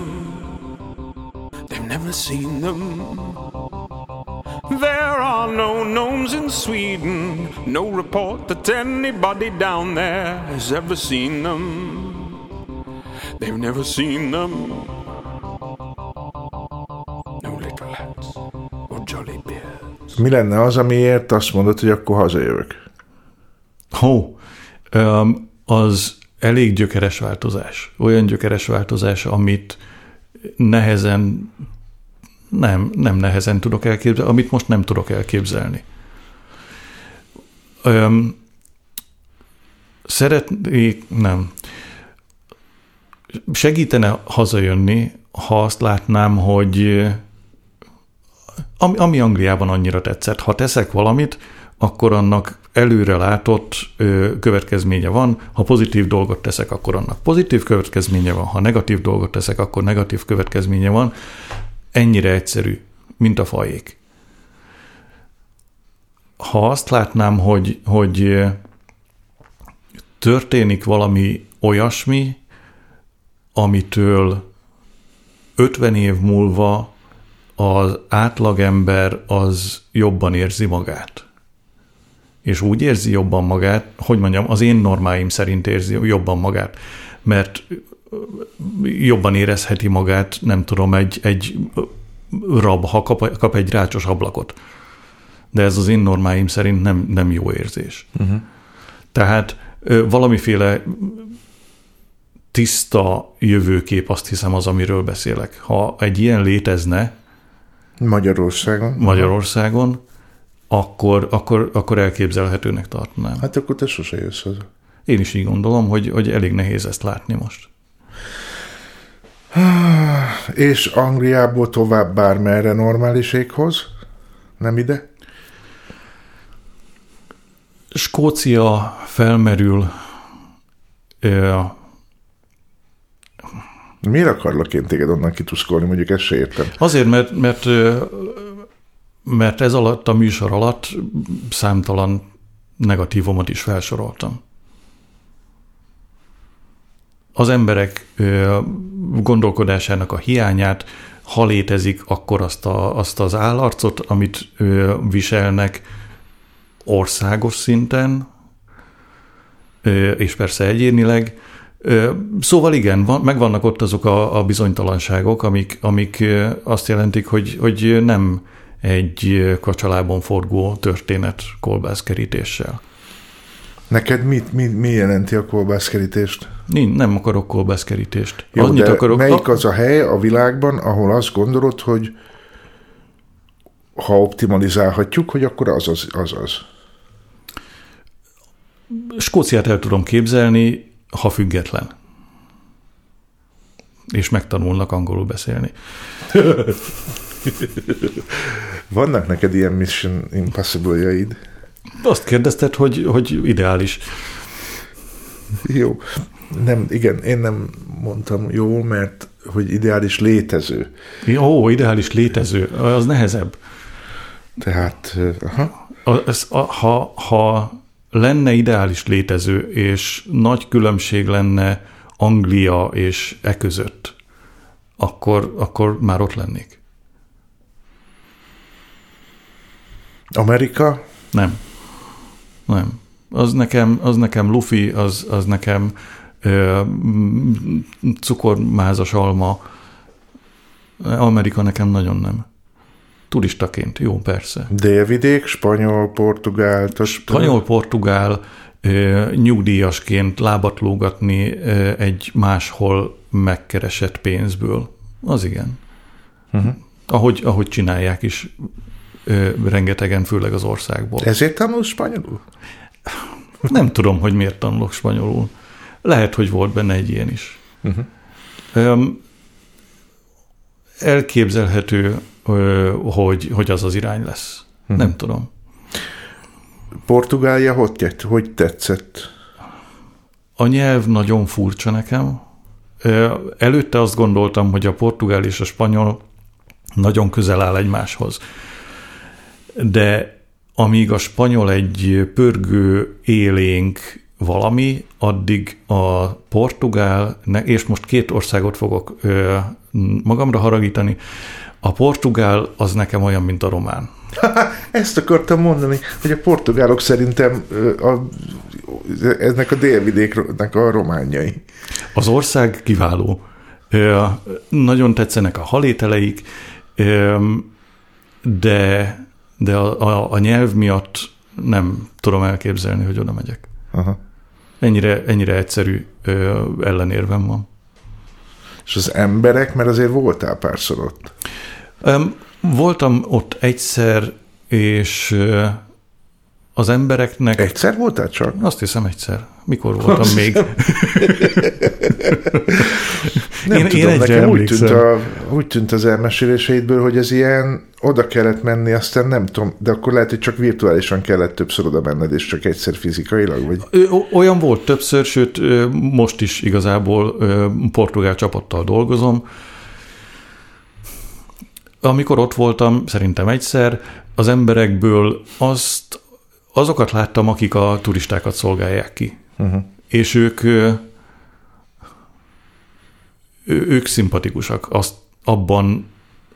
They've never seen them. There are no gnomes in Sweden. No report that anybody down there has ever seen them. They've never seen them. Mi lenne az, amiért azt mondod, hogy akkor hazajövök? Hó, oh, um, az elég gyökeres változás. Olyan gyökeres változás, amit nehezen, nem, nem nehezen tudok elképzelni, amit most nem tudok elképzelni. Öm, szeretnék, nem. Segítene hazajönni, ha azt látnám, hogy ami, ami Angliában annyira tetszett, ha teszek valamit, akkor annak előre látott következménye van. Ha pozitív dolgot teszek, akkor annak pozitív következménye van, ha negatív dolgot teszek, akkor negatív következménye van. Ennyire egyszerű, mint a fajék. Ha azt látnám, hogy, hogy történik valami olyasmi, amitől 50 év múlva az átlagember az jobban érzi magát és úgy érzi jobban magát, hogy mondjam, az én normáim szerint érzi jobban magát, mert jobban érezheti magát, nem tudom, egy, egy rab, ha kap, kap egy rácsos ablakot. De ez az én normáim szerint nem, nem jó érzés. Uh-huh. Tehát valamiféle tiszta jövőkép, azt hiszem az, amiről beszélek. Ha egy ilyen létezne, Magyarországon. Magyarországon, akkor, akkor, akkor elképzelhetőnek tartanám. Hát akkor te sose jössz haza. Én is így gondolom, hogy, hogy elég nehéz ezt látni most. És Angliából tovább bármerre normális éghoz? Nem ide? Skócia felmerül, ö, Miért akarlak én téged onnan kituszkolni, mondjuk ezt se értem. azért, mert, mert, mert ez alatt a műsor alatt számtalan negatívumot is felsoroltam. Az emberek gondolkodásának a hiányát, ha létezik, akkor azt, a, azt az állarcot, amit viselnek országos szinten, és persze egyénileg. Szóval igen, van, megvannak ott azok a, a bizonytalanságok, amik, amik azt jelentik, hogy, hogy nem egy kacsalában forgó történet kolbászkerítéssel. Neked mit, mi, mi jelenti a kolbászkerítést? Nincs, nem akarok kolbászkerítést. Jó, Annyit de akarok, melyik az a hely a világban, ahol azt gondolod, hogy ha optimalizálhatjuk, hogy akkor az az. az, az. Skóciát el tudom képzelni, ha független. És megtanulnak angolul beszélni. Vannak neked ilyen Mission Impossible-jaid? Azt kérdezted, hogy, hogy ideális. Jó. Nem, igen, én nem mondtam jó, mert hogy ideális létező. Ó, ideális létező, az nehezebb. Tehát, aha. A, ez, a, ha, ha lenne ideális létező, és nagy különbség lenne Anglia és e között, akkor, akkor már ott lennék. Amerika? Nem. Nem. Az nekem, az nekem lufi, az, az nekem ö, cukormázas alma. Amerika nekem nagyon nem. Turistaként, jó, persze. Délvidék, spanyol, portugál, Spanyol, portugál, ö, nyugdíjasként lábat lógatni ö, egy máshol megkeresett pénzből. Az igen. Uh-huh. Ahogy, ahogy csinálják is rengetegen, főleg az országból. Ezért tanulsz spanyolul? Nem tudom, hogy miért tanulok spanyolul. Lehet, hogy volt benne egy ilyen is. Uh-huh. Elképzelhető, hogy, hogy az az irány lesz. Mhm. Nem tudom. Portugália hogy, tett, hogy tetszett? A nyelv nagyon furcsa nekem. Előtte azt gondoltam, hogy a portugál és a spanyol nagyon közel áll egymáshoz. De amíg a spanyol egy pörgő, élénk valami, addig a portugál, és most két országot fogok magamra haragítani, a portugál az nekem olyan, mint a román. Ezt akartam mondani, hogy a portugálok szerintem a, eznek a délvidéknek a románjai. Az ország kiváló. Nagyon tetszenek a halételeik, de, de a, a, a nyelv miatt nem tudom elképzelni, hogy oda megyek. Aha. Ennyire, ennyire egyszerű ö, ellenérvem van. És az emberek, mert azért voltál párszor ott. Öm, Voltam ott egyszer, és ö, az embereknek... Egyszer voltál csak? Azt hiszem egyszer. Mikor voltam Azt még? Nem Én- én, én tudom, egyre nekem úgy tűnt, a, úgy tűnt az elmeséléseidből, hogy ez ilyen, oda kellett menni, aztán nem tudom, de akkor lehet, hogy csak virtuálisan kellett többször oda menned, és csak egyszer fizikailag, vagy Ö, Olyan volt többször, sőt, most is igazából portugál csapattal dolgozom. Amikor ott voltam, szerintem egyszer, az emberekből azt, azokat láttam, akik a turistákat szolgálják ki. uh-huh. És ők, ők szimpatikusak azt, abban,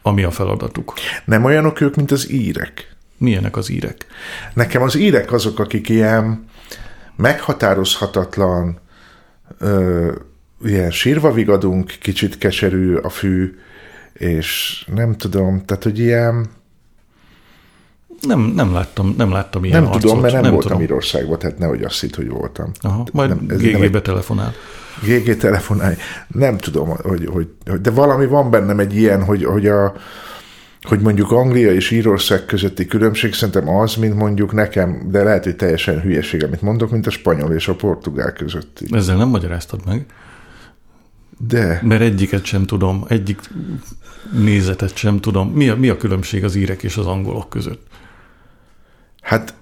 ami a feladatuk. nem olyanok ők, mint az írek. Milyenek az írek? Nekem az írek azok, akik ilyen meghatározhatatlan, ö, ilyen sírva vigadunk, kicsit keserű a fű, és nem tudom, tehát, hogy ilyen Nem, nem láttam, nem láttam ilyen Nem tudom, arcot. mert nem, nem voltam tudom. Írországban, tehát nehogy azt hitt, hogy voltam. Aha, majd Nem, ez nem GG-be egy- telefonál. GG telefonálj. Nem tudom, hogy, hogy, hogy, de valami van bennem egy ilyen, hogy, hogy a hogy mondjuk Anglia és Írország közötti különbség szerintem az, mint mondjuk nekem, de lehet, hogy teljesen hülyeség, amit mondok, mint a spanyol és a portugál közötti. Ezzel nem magyaráztad meg, De mert egyiket sem tudom, egyik nézetet sem tudom. Mi a, mi a különbség az írek és az angolok között? hát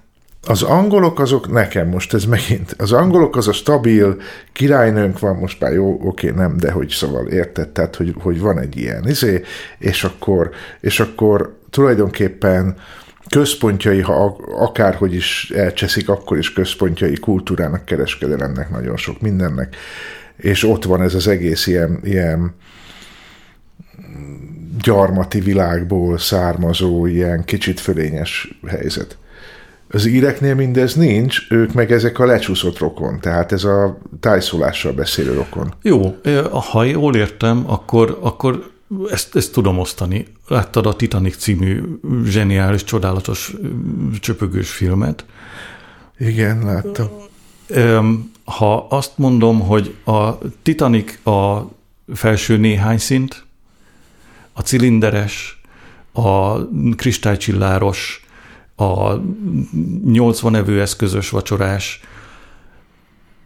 az angolok azok nekem most ez megint, az angolok az a stabil királynőnk van, most már jó, oké, nem, de hogy szóval érted, tehát hogy, hogy van egy ilyen izé, és akkor, és akkor tulajdonképpen központjai, ha akárhogy is elcseszik, akkor is központjai kultúrának, kereskedelemnek, nagyon sok mindennek, és ott van ez az egész ilyen, ilyen gyarmati világból származó ilyen kicsit fölényes helyzet. Az íreknél mindez nincs, ők meg ezek a lecsúszott rokon, tehát ez a tájszólással beszélő rokon. Jó, ha jól értem, akkor, akkor ezt, ezt tudom osztani. Láttad a Titanic című zseniális, csodálatos, csöpögős filmet. Igen, láttam. Ha azt mondom, hogy a Titanic a felső néhány szint, a cilinderes, a kristálycsilláros, a 80 evőeszközös vacsorás,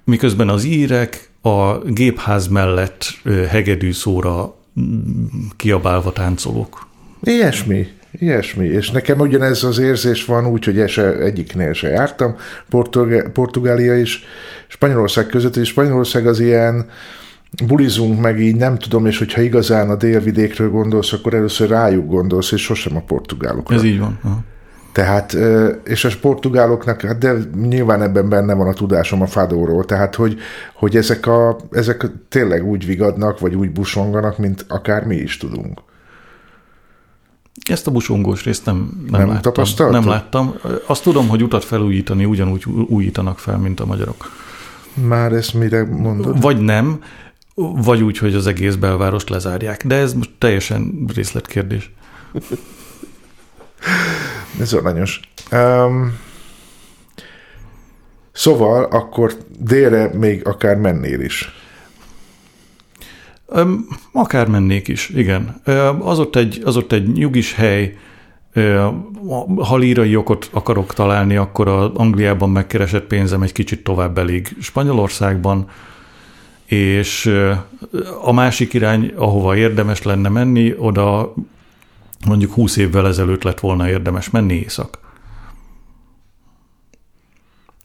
miközben az írek a gépház mellett hegedű szóra mm, kiabálva táncolók. Ilyesmi, ilyesmi. És nekem ugyanez az érzés van úgy, hogy ese, egyiknél se jártam, Portugá- Portugália és Spanyolország között, és Spanyolország az ilyen bulizunk meg így, nem tudom, és hogyha igazán a délvidékről gondolsz, akkor először rájuk gondolsz, és sosem a portugálokra. Ez így van. Aha. Tehát, és a portugáloknak, hát de nyilván ebben benne van a tudásom a fadóról, tehát, hogy, hogy ezek, a, ezek tényleg úgy vigadnak, vagy úgy busonganak, mint akár mi is tudunk. Ezt a busongós részt nem, nem, Nem láttam. Nem láttam. Azt tudom, hogy utat felújítani ugyanúgy újítanak fel, mint a magyarok. Már ezt mire mondod? Vagy nem, vagy úgy, hogy az egész belvárost lezárják. De ez most teljesen részletkérdés. Ez aranyos. Um, szóval akkor délre még akár mennél is. Öm, akár mennék is, igen. Az ott egy, az ott egy nyugis hely, ha lírai okot akarok találni, akkor az Angliában megkeresett pénzem egy kicsit tovább elég Spanyolországban, és ö, a másik irány, ahova érdemes lenne menni, oda mondjuk 20 évvel ezelőtt lett volna érdemes menni észak.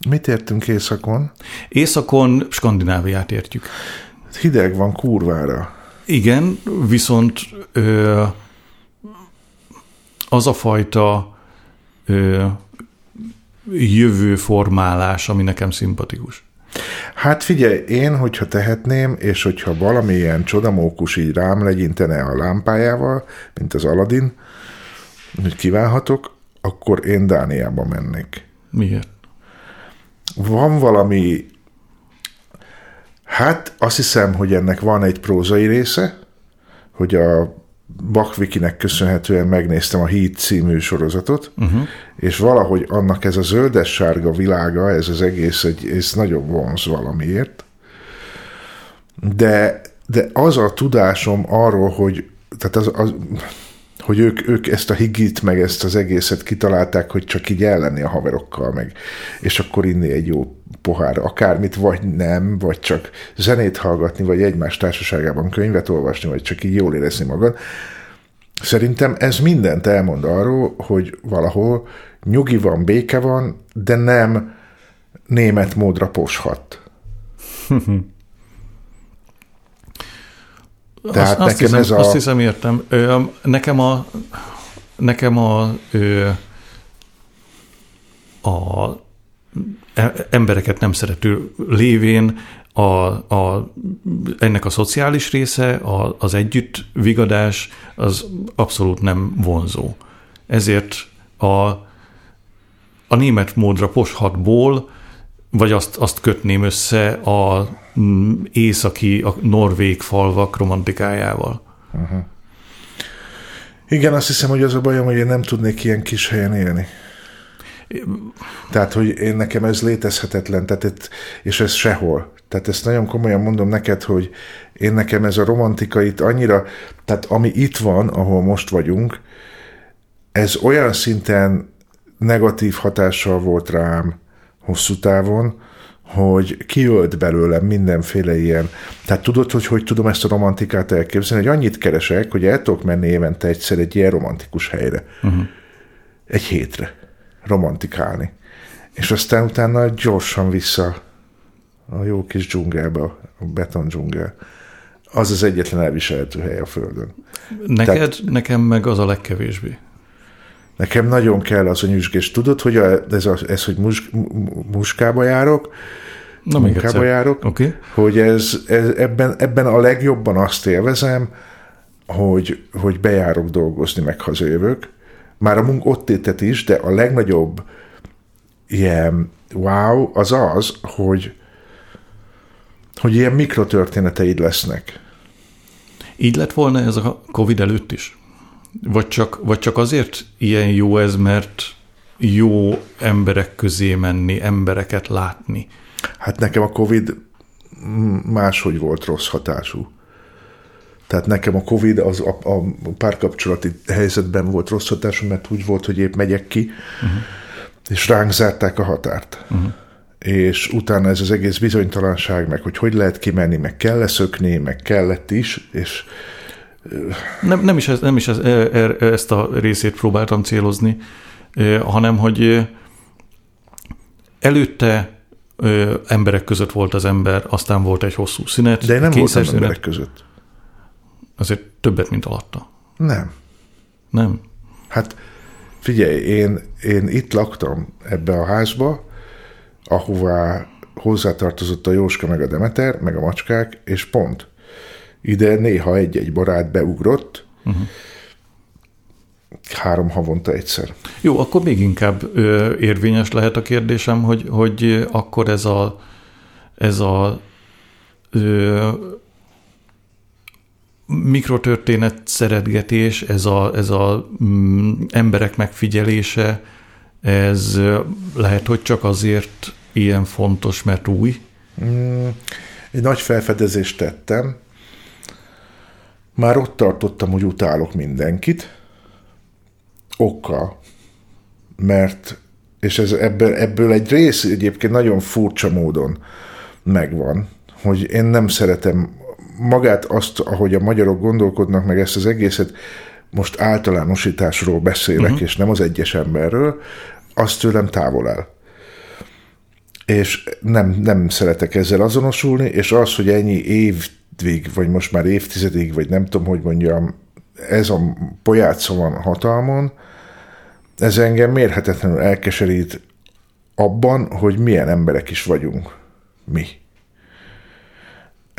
Mit értünk északon? Északon Skandináviát értjük. Hideg van kurvára. Igen, viszont ö, az a fajta ö, jövőformálás, ami nekem szimpatikus. Hát figyelj, én, hogyha tehetném, és hogyha valamilyen csodamókus így rám legyintene a lámpájával, mint az Aladdin, hogy kívánhatok, akkor én Dániába mennék. Miért? Van valami, hát azt hiszem, hogy ennek van egy prózai része, hogy a Bakvikinek köszönhetően megnéztem a Heat című sorozatot, uh-huh. és valahogy annak ez a zöldes-sárga világa, ez az egész, egy, ez nagyon vonz valamiért. De, de az a tudásom arról, hogy tehát az, az, hogy ők, ők ezt a higit, meg ezt az egészet kitalálták, hogy csak így ellenni a haverokkal, meg, és akkor inni egy jó pohár akármit, vagy nem, vagy csak zenét hallgatni, vagy egymás társaságában könyvet olvasni, vagy csak így jól érezni magad. Szerintem ez mindent elmond arról, hogy valahol nyugi van, béke van, de nem német módra poshat. Tehát azt, azt, nekem hiszem, ez a- azt hiszem, értem. Ö, nekem a nekem a, ö, a embereket nem szerető lévén a, a, ennek a szociális része, a, az együtt vigadás, az abszolút nem vonzó. Ezért a, a német módra poshatból, vagy azt, azt kötném össze a mm, északi, a norvég falvak romantikájával. Igen, azt hiszem, hogy az a bajom, hogy én nem tudnék ilyen kis helyen élni. Tehát, hogy én nekem ez létezhetetlen, tehát itt, és ez sehol. Tehát ezt nagyon komolyan mondom neked, hogy én nekem ez a romantika itt annyira, tehát ami itt van, ahol most vagyunk, ez olyan szinten negatív hatással volt rám hosszú távon, hogy kiölt belőlem mindenféle ilyen. Tehát tudod, hogy hogy tudom ezt a romantikát elképzelni, hogy annyit keresek, hogy el tudok menni évente egyszer egy ilyen romantikus helyre. Uh-huh. Egy hétre romantikálni. És aztán utána gyorsan vissza a jó kis dzsungelbe, a beton dzsungel. Az az egyetlen elviselhető hely a Földön. Neked, Tehát, nekem meg az a legkevésbé. Nekem nagyon kell az a nyüzsgés. Tudod, hogy a, ez, a, ez, hogy mus, muskába járok, Na, munkába járok, okay. hogy ez, ez, ebben, ebben a legjobban azt élvezem, hogy, hogy bejárok dolgozni, meg hazajövök. Már a munk ott étet is, de a legnagyobb ilyen wow az az, hogy, hogy ilyen mikrotörténeteid lesznek. Így lett volna ez a Covid előtt is? Vagy csak, vagy csak azért ilyen jó ez, mert jó emberek közé menni, embereket látni? Hát nekem a Covid máshogy volt rossz hatású. Tehát nekem a Covid az a, a párkapcsolati helyzetben volt rossz hatású, mert úgy volt, hogy épp megyek ki, uh-huh. és ránk zárták a határt. Uh-huh. És utána ez az egész bizonytalanság, meg hogy hogy lehet kimenni, meg kell leszökni, meg kellett is, és nem, nem is, ez, nem is ez, e, e, ezt a részét próbáltam célozni, e, hanem hogy előtte emberek között volt az ember, aztán volt egy hosszú szünet. De én nem voltam szünet. emberek között. Azért többet, mint alatta. Nem. Nem? Hát figyelj, én, én itt laktam ebbe a házba, ahová hozzátartozott a Jóska, meg a Demeter, meg a macskák, és pont. Ide néha egy-egy barát beugrott, uh-huh. három havonta egyszer. Jó, akkor még inkább ö, érvényes lehet a kérdésem, hogy, hogy akkor ez a, ez a ö, mikrotörténet szeretgetés, ez a, ez a mm, emberek megfigyelése, ez lehet, hogy csak azért ilyen fontos, mert új? Mm, egy nagy felfedezést tettem, már ott tartottam, hogy utálok mindenkit, okkal, mert, és ez ebből, ebből egy rész egyébként nagyon furcsa módon megvan, hogy én nem szeretem magát azt, ahogy a magyarok gondolkodnak, meg ezt az egészet, most általánosításról beszélek, uh-huh. és nem az egyes emberről, azt tőlem távol el. És nem, nem szeretek ezzel azonosulni, és az, hogy ennyi év évig, vagy most már évtizedig, vagy nem tudom, hogy mondjam, ez a pojáca van hatalmon, ez engem mérhetetlenül elkeserít abban, hogy milyen emberek is vagyunk mi.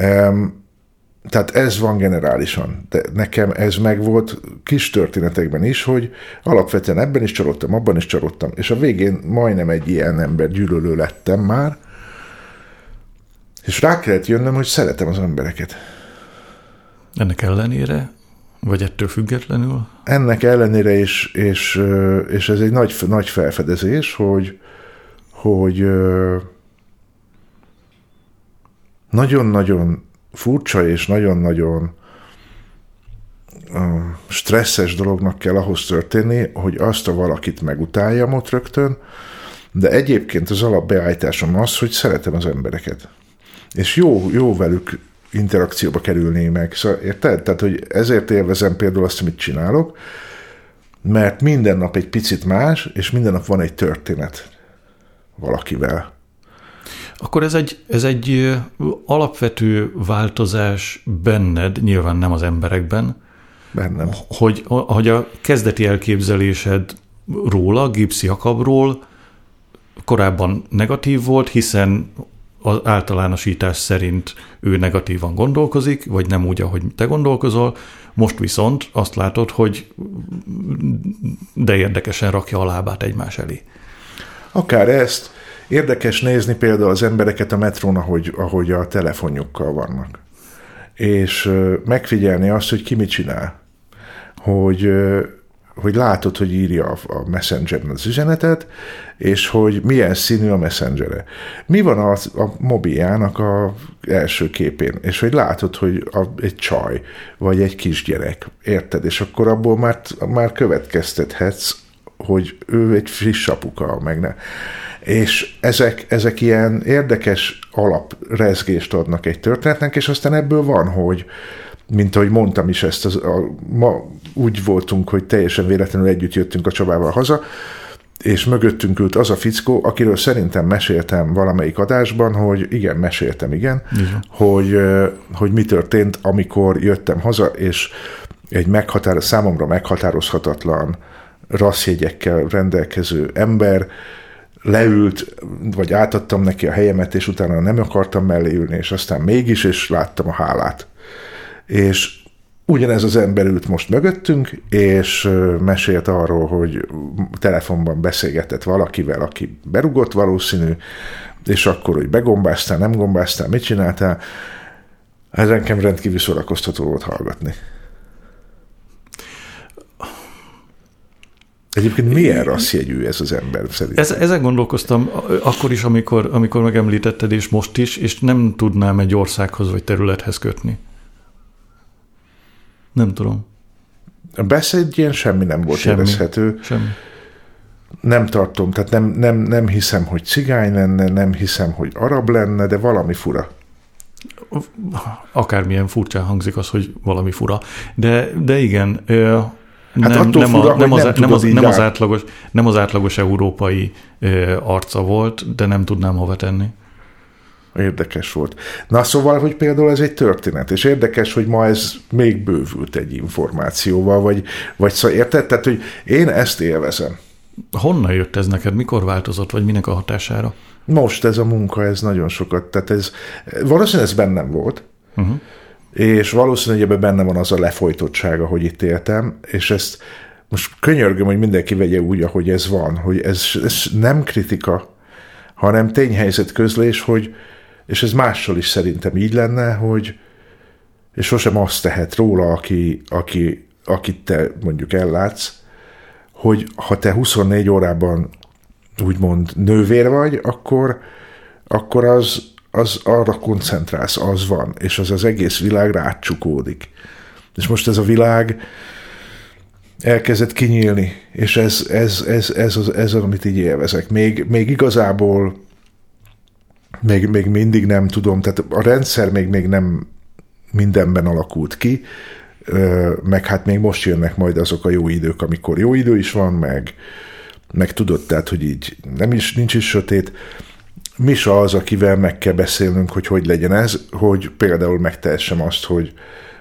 Um, tehát ez van generálisan. De nekem ez megvolt kis történetekben is, hogy alapvetően ebben is csalódtam, abban is csalódtam, és a végén majdnem egy ilyen ember gyűlölő lettem már, és rá kellett jönnöm, hogy szeretem az embereket. Ennek ellenére? Vagy ettől függetlenül? Ennek ellenére is, és, és ez egy nagy, nagy felfedezés, hogy, hogy nagyon-nagyon furcsa és nagyon-nagyon stresszes dolognak kell ahhoz történni, hogy azt a valakit megutáljam ott rögtön, de egyébként az alapbeállításom az, hogy szeretem az embereket és jó, jó velük interakcióba kerülni meg. Szóval, érted? Tehát, hogy ezért élvezem például azt, amit csinálok, mert minden nap egy picit más, és minden nap van egy történet valakivel. Akkor ez egy, ez egy alapvető változás benned, nyilván nem az emberekben, Bennem. Hogy, hogy a kezdeti elképzelésed róla, Gipsy Jakabról korábban negatív volt, hiszen az általánosítás szerint ő negatívan gondolkozik, vagy nem úgy, ahogy te gondolkozol, most viszont azt látod, hogy de érdekesen rakja a lábát egymás elé. Akár ezt. Érdekes nézni például az embereket a metrón, ahogy, ahogy a telefonjukkal vannak. És megfigyelni azt, hogy ki mit csinál. Hogy hogy látod, hogy írja a, a Messengeren az üzenetet, és hogy milyen színű a Messengere. Mi van az, a mobiljának a első képén, és hogy látod, hogy a, egy csaj, vagy egy kisgyerek, érted? És akkor abból már, már következtethetsz, hogy ő egy friss apuka, meg ne. És ezek, ezek ilyen érdekes alaprezgést adnak egy történetnek, és aztán ebből van, hogy mint ahogy mondtam is ezt, az, a, ma úgy voltunk, hogy teljesen véletlenül együtt jöttünk a Csabával haza, és mögöttünk ült az a fickó, akiről szerintem meséltem valamelyik adásban, hogy igen, meséltem, igen, igen. Hogy, hogy mi történt, amikor jöttem haza, és egy meghatároz, számomra meghatározhatatlan rasszjegyekkel rendelkező ember leült, vagy átadtam neki a helyemet, és utána nem akartam mellé ülni, és aztán mégis, és láttam a hálát. És ugyanez az ember ült most mögöttünk, és mesélt arról, hogy telefonban beszélgetett valakivel, aki berugott valószínű, és akkor, hogy begombáztál, nem gombáztál, mit csináltál. Ez nekem rendkívül szórakoztató volt hallgatni. Egyébként milyen rasszjegyű ez az ember szerintem? Ez, ezen gondolkoztam akkor is, amikor, amikor megemlítetted, és most is, és nem tudnám egy országhoz vagy területhez kötni. Nem tudom. A beszédjén semmi nem volt semmi, érezhető. Semmi. Nem tartom, tehát nem, nem, nem hiszem, hogy cigány lenne, nem hiszem, hogy arab lenne, de valami fura. Akármilyen furcsán hangzik az, hogy valami fura. De, de igen, Hát nem, attól nem, fura, a, nem, az, nem, nem, az, nem, az átlagos, nem az átlagos európai ö, arca volt, de nem tudnám hova tenni. Érdekes volt. Na szóval, hogy például ez egy történet, és érdekes, hogy ma ez még bővült egy információval, vagy, vagy szóval érted? Tehát, hogy én ezt élvezem. Honnan jött ez neked? Mikor változott, vagy minek a hatására? Most ez a munka, ez nagyon sokat, tehát ez, valószínűleg ez bennem volt, uh-huh. És valószínűleg ebben benne van az a lefolytottsága, hogy itt éltem, és ezt most könyörgöm, hogy mindenki vegye úgy, ahogy ez van, hogy ez, ez nem kritika, hanem tényhelyzet közlés, hogy, és ez mással is szerintem így lenne, hogy és sosem azt tehet róla, aki, aki, akit te mondjuk ellátsz, hogy ha te 24 órában úgymond nővér vagy, akkor, akkor az, az arra koncentrálsz, az van, és az az egész világ rácsukódik. És most ez a világ elkezdett kinyílni, és ez, ez, ez, ez, az, ez az, amit így élvezek. Még, még igazából még, még mindig nem tudom, tehát a rendszer még, még nem mindenben alakult ki, meg hát még most jönnek majd azok a jó idők, amikor jó idő is van, meg, meg tudod, tehát, hogy így nem is, nincs is sötét. Misa az, akivel meg kell beszélnünk, hogy hogy legyen ez, hogy például megtehessem azt, hogy,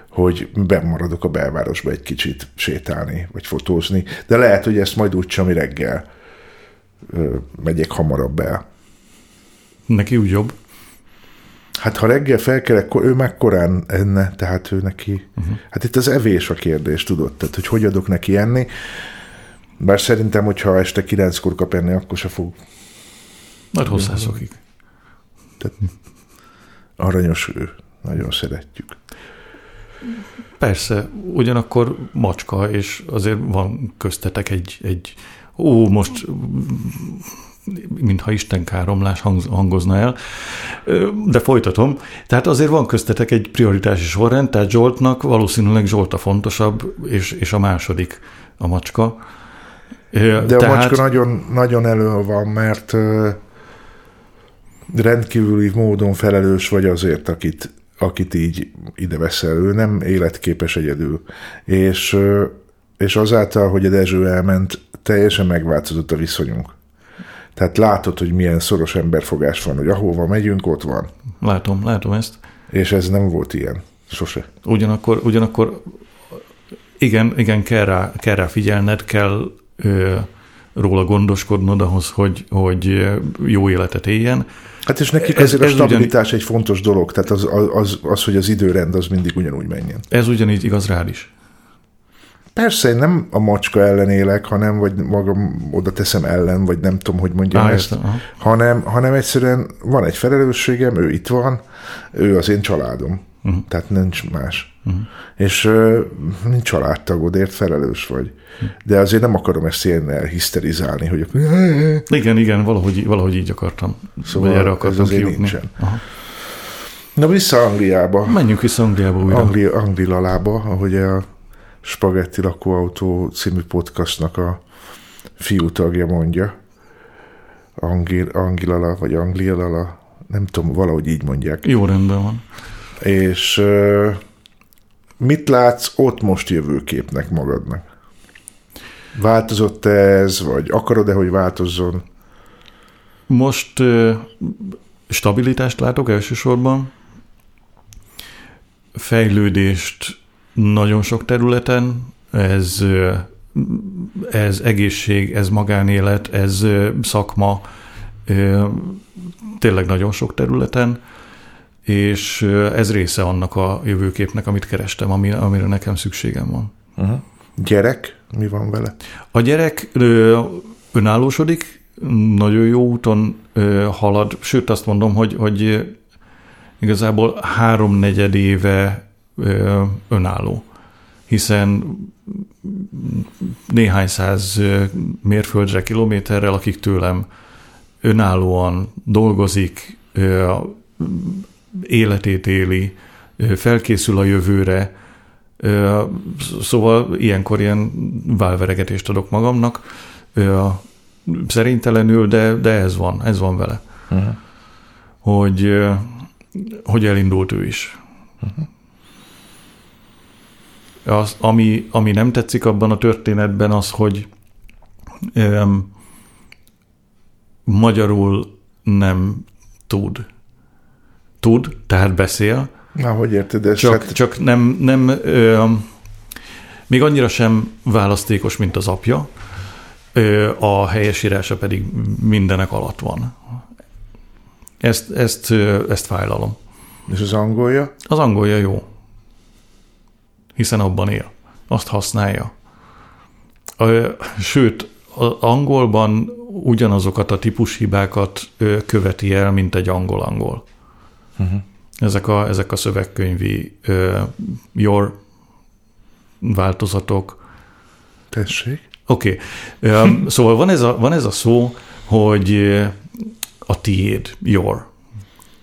hogy bemaradok a belvárosba egy kicsit sétálni, vagy fotózni, de lehet, hogy ezt majd úgy csami reggel megyek hamarabb el. Neki úgy jobb. Hát ha reggel felkelek, ő meg korán enne, tehát ő neki... Uh-huh. Hát itt az evés a kérdés, tudod? Tehát, hogy hogy adok neki enni. Bár szerintem, hogyha este kilenckor kap enni, akkor se fog... Majd hozzászokik. Tehát aranyos ő. Nagyon szeretjük. Persze, ugyanakkor macska, és azért van köztetek egy, egy ó, most mintha Isten káromlás hangozna el, de folytatom. Tehát azért van köztetek egy prioritási sorrend, tehát Zsoltnak valószínűleg Zsolt a fontosabb, és, és a második a macska. De tehát... a macska nagyon, nagyon elő van, mert rendkívüli módon felelős vagy azért, akit, akit így ide veszel. Ő nem életképes egyedül. És, és azáltal, hogy a Dezső elment, teljesen megváltozott a viszonyunk. Tehát látod, hogy milyen szoros emberfogás van, hogy ahova megyünk, ott van. Látom, látom ezt. És ez nem volt ilyen. Sose. Ugyanakkor, ugyanakkor igen, igen kell, rá, kell rá figyelned, kell ö, róla gondoskodnod ahhoz, hogy, hogy jó életet éljen. Hát és nekik ez, azért ez a stabilitás ugyan... egy fontos dolog, tehát az, az, az, hogy az időrend az mindig ugyanúgy menjen. Ez ugyanígy igaz rád is. Persze, én nem a macska ellen élek, hanem vagy magam oda teszem ellen, vagy nem tudom, hogy mondjam ah, ezt, hanem, hanem egyszerűen van egy felelősségem, ő itt van, ő az én családom. Uh-huh. Tehát nincs más. Uh-huh. És uh, nincs családtagod, ért felelős vagy. De azért nem akarom ezt ilyen elhiszterizálni, hogy Igen, igen, valahogy, valahogy így akartam. Szóval Vagy erre ez akartam azért kijutni. nincsen. Aha. Na vissza Angliába. Menjünk vissza Angliába újra. Angli, Anglilalába, ahogy a Spagetti lakóautó című podcastnak a fiú tagja mondja. Angil, Angilala, vagy Anglialala, nem tudom, valahogy így mondják. Jó rendben van. És mit látsz ott most jövőképnek magadnak? Változott ez, vagy akarod-e, hogy változzon? Most stabilitást látok elsősorban, fejlődést nagyon sok területen, ez, ez egészség, ez magánélet, ez szakma, tényleg nagyon sok területen, és ez része annak a jövőképnek, amit kerestem, ami, amire nekem szükségem van. Uh-huh. Gyerek, mi van vele? A gyerek ö, önállósodik, nagyon jó úton ö, halad, sőt azt mondom, hogy, hogy igazából háromnegyed éve ö, önálló, hiszen néhány száz mérföldre, kilométerrel, akik tőlem önállóan dolgozik, ö, életét éli, felkészül a jövőre, Szóval ilyenkor ilyen válveregetést adok magamnak, szerintelenül, de, de ez van, ez van vele. Uh-huh. Hogy, hogy elindult ő is. Az, ami, ami nem tetszik abban a történetben az, hogy öm, magyarul nem tud. Tud, tehát beszél, Na, hogy érted ezt? csak, Hát, csak nem, nem ö, még annyira sem választékos, mint az apja, ö, a helyesírása pedig mindenek alatt van. Ezt, ezt, ö, ezt fájlalom. és az angolja? Az angolja jó, hiszen abban él, azt használja. Ö, Sőt, az angolban ugyanazokat a típushibákat követi el, mint egy angol-angol. Uh-huh. Ezek a, ezek a szövegkönyvi uh, your változatok. Tessék. Oké, okay. um, szóval van ez, a, van ez a szó, hogy a tiéd, your.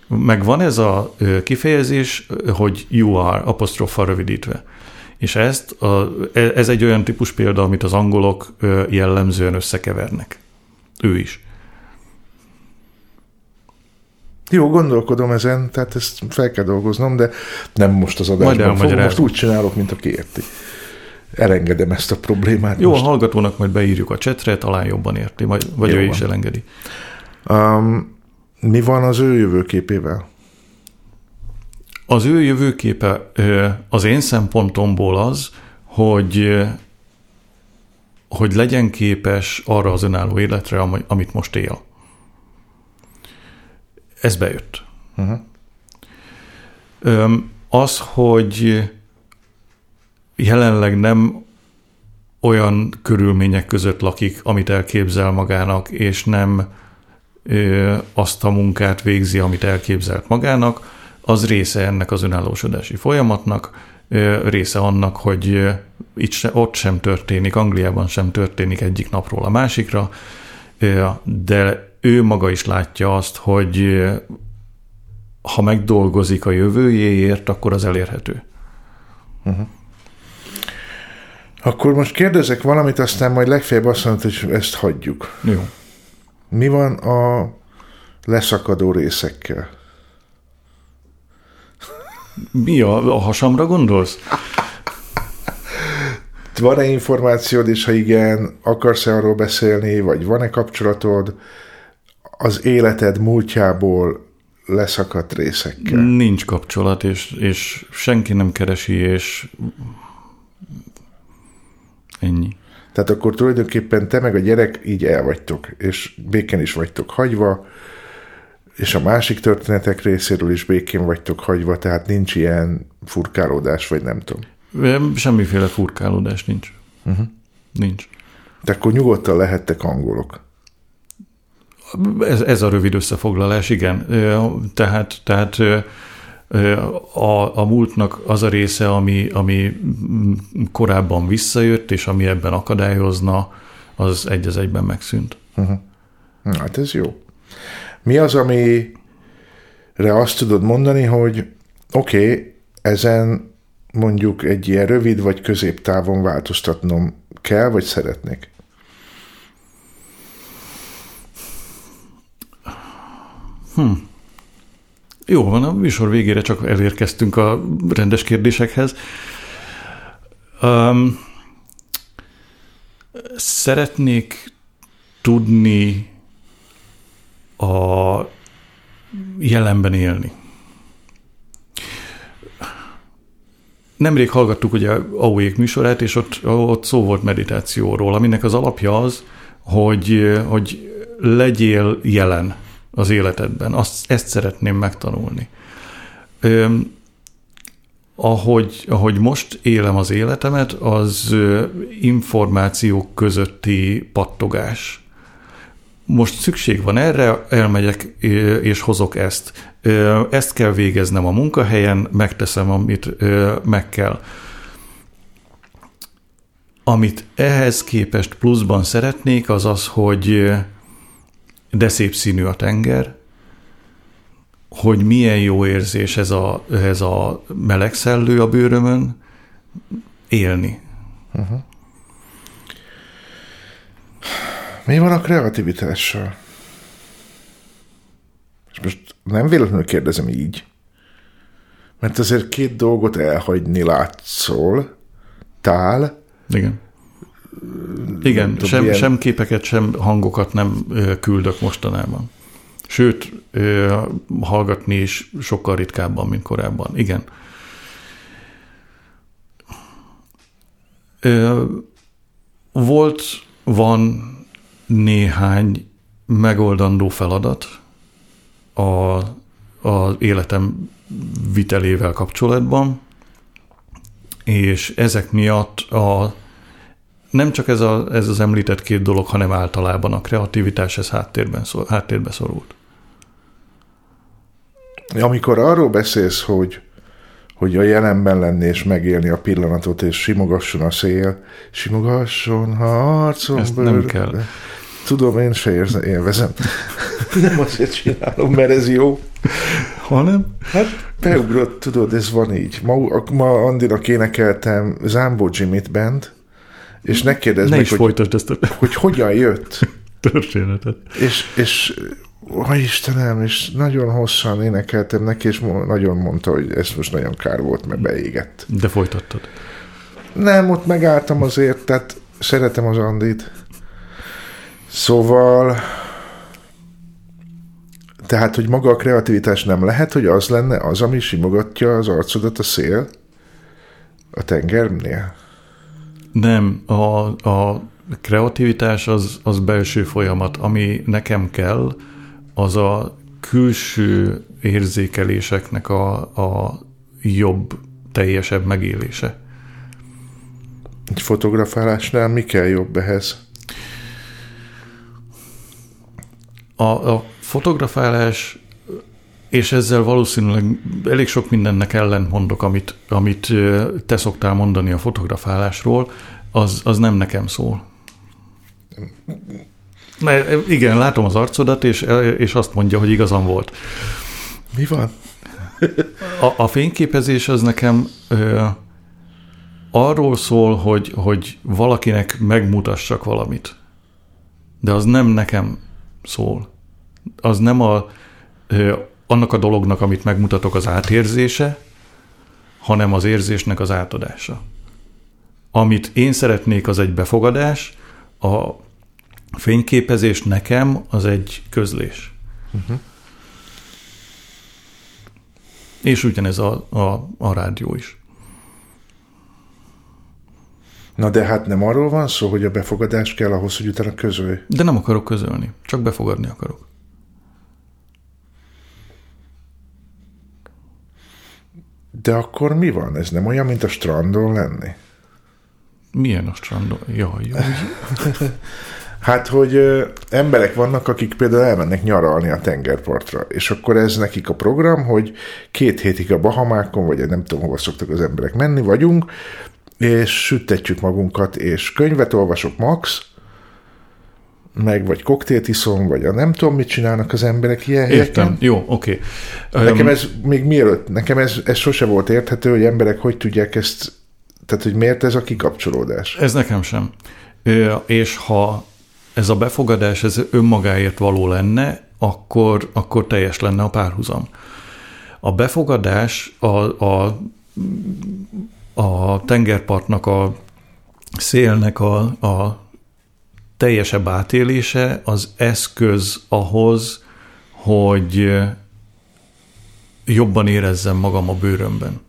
Meg van ez a kifejezés, hogy you are, apostrofa rövidítve. És ezt, a, e- ez egy olyan típus példa, amit az angolok jellemzően összekevernek. Ő is. Jó, gondolkodom ezen, tehát ezt fel kell dolgoznom, de nem most az adásban fogom. Most úgy csinálok, mint aki érti. Elengedem ezt a problémát Jó, most. a hallgatónak majd beírjuk a csetre, talán jobban érti, vagy, vagy Jó ő van. is elengedi. Um, mi van az ő jövőképével? Az ő jövőképe az én szempontomból az, hogy hogy legyen képes arra az önálló életre, ami- amit most él. Ez bejött. Uh-huh. Öm, Az, hogy jelenleg nem olyan körülmények között lakik, amit elképzel magának, és nem ö, azt a munkát végzi, amit elképzelt magának, az része ennek az önállósodási folyamatnak, ö, része annak, hogy itt se, ott sem történik, Angliában sem történik egyik napról a másikra, ö, de ő maga is látja azt, hogy ha megdolgozik a jövőjéért, akkor az elérhető. Akkor most kérdezek valamit, aztán majd legfeljebb azt mondod, hogy ezt hagyjuk. Jó. Mi van a leszakadó részekkel? Mi a, a hasamra gondolsz? Van-e információd, és ha igen, akarsz-e arról beszélni, vagy van-e kapcsolatod az életed múltjából leszakadt részekkel? Nincs kapcsolat, és, és senki nem keresi, és ennyi. Tehát akkor tulajdonképpen te meg a gyerek így el vagytok, és békén is vagytok hagyva, és a másik történetek részéről is békén vagytok hagyva, tehát nincs ilyen furkálódás, vagy nem tudom. Em, Semmiféle furkálódás nincs. Uh-huh. Nincs. De akkor nyugodtan lehettek angolok. Ez, ez a rövid összefoglalás, igen. Tehát, tehát A, a múltnak az a része, ami, ami korábban visszajött, és ami ebben akadályozna, az egy az egyben megszűnt. Na, Hát ez jó. Mi az, amire azt tudod mondani, hogy oké, okay, ezen mondjuk egy ilyen rövid vagy középtávon változtatnom kell, vagy szeretnék? Jó van, a műsor végére csak elérkeztünk a rendes kérdésekhez. Um, szeretnék tudni a jelenben élni. Nemrég hallgattuk ugye Auék műsorát, és ott, ott szó volt meditációról, aminek az alapja az, hogy, hogy legyél jelen az életedben. Azt, ezt szeretném megtanulni. Öm, ahogy, ahogy most élem az életemet, az ö, információk közötti pattogás. Most szükség van erre, elmegyek ö, és hozok ezt. Ö, Ezt kell végeznem a munkahelyen, megteszem, amit ö, meg kell. Amit ehhez képest pluszban szeretnék, az az, hogy ö, de szép színű a tenger, hogy milyen jó érzés ez a, ez a meleg szellő a bőrömön, élni. Mi van a kreativitással? És most nem véletlenül kérdezem így, mert azért két dolgot elhagyni látszol, tál, Igen. Igen, tudom, sem, ilyen- sem képeket, sem hangokat nem küldök mostanában. Sőt, hallgatni is sokkal ritkábban, mint korábban. Igen. Volt, van néhány megoldandó feladat a, az életem vitelével kapcsolatban, és ezek miatt a, nem csak ez, a, ez az említett két dolog, hanem általában a kreativitás, ez háttérben, szor, háttérbe szorult. Amikor arról beszélsz, hogy, hogy a jelenben lenni és megélni a pillanatot, és simogasson a szél, simogasson a arcom Ezt nem bőrbe. kell. Tudom, én se érze, élvezem. nem azért csinálom, mert ez jó. Hanem? Hát beugrott, tudod, ez van így. Ma, ma Andinak énekeltem Zambó Jimmy-t band, és ne kérdezz Ne meg, is hogy, ezt a hogy hogyan jött. történetet. És, és ó, Istenem, és nagyon hosszan énekeltem neki, és nagyon mondta, hogy ez most nagyon kár volt, mert beégett. De folytattad. Nem, ott megálltam azért, tehát szeretem az Andit. Szóval, tehát, hogy maga a kreativitás nem lehet, hogy az lenne az, ami simogatja az arcodat a szél a tengernél? Nem, a, a kreativitás az, az belső folyamat. Ami nekem kell, az a külső érzékeléseknek a, a jobb, teljesebb megélése. Egy fotografálásnál mi kell jobb ehhez? A, a fotografálás, és ezzel valószínűleg elég sok mindennek ellent mondok, amit, amit te szoktál mondani a fotografálásról, az, az nem nekem szól. Mert igen, látom az arcodat, és, és azt mondja, hogy igazam volt. Mi van? A, a fényképezés az nekem ö, arról szól, hogy, hogy valakinek megmutassak valamit. De az nem nekem szól. Az nem a, ö, annak a dolognak, amit megmutatok az átérzése, hanem az érzésnek az átadása. Amit én szeretnék, az egy befogadás, a fényképezés nekem az egy közlés. Uh-huh. És ugyanez a, a, a rádió is. Na de hát nem arról van szó, hogy a befogadás kell ahhoz, hogy utána közölj. De nem akarok közölni, csak befogadni akarok. De akkor mi van? Ez nem olyan, mint a strandon lenni? Milyen a strandon? Jaj, jaj. Hát, hogy ö, emberek vannak, akik például elmennek nyaralni a tengerpartra, és akkor ez nekik a program, hogy két hétig a Bahamákon, vagy nem tudom, hova szoktak az emberek menni, vagyunk, és süttetjük magunkat, és könyvet olvasok max, meg vagy koktélt iszom, vagy a nem tudom, mit csinálnak az emberek ilyen Értem. helyeken. Jó, oké. Okay. Nekem ez még mielőtt, nekem ez, ez sose volt érthető, hogy emberek hogy tudják ezt, tehát hogy miért ez a kikapcsolódás. Ez nekem sem. És ha ez a befogadás ez önmagáért való lenne, akkor, akkor teljes lenne a párhuzam. A befogadás a, a, a tengerpartnak a szélnek a, a teljesebb átélése az eszköz ahhoz, hogy jobban érezzem magam a bőrömben.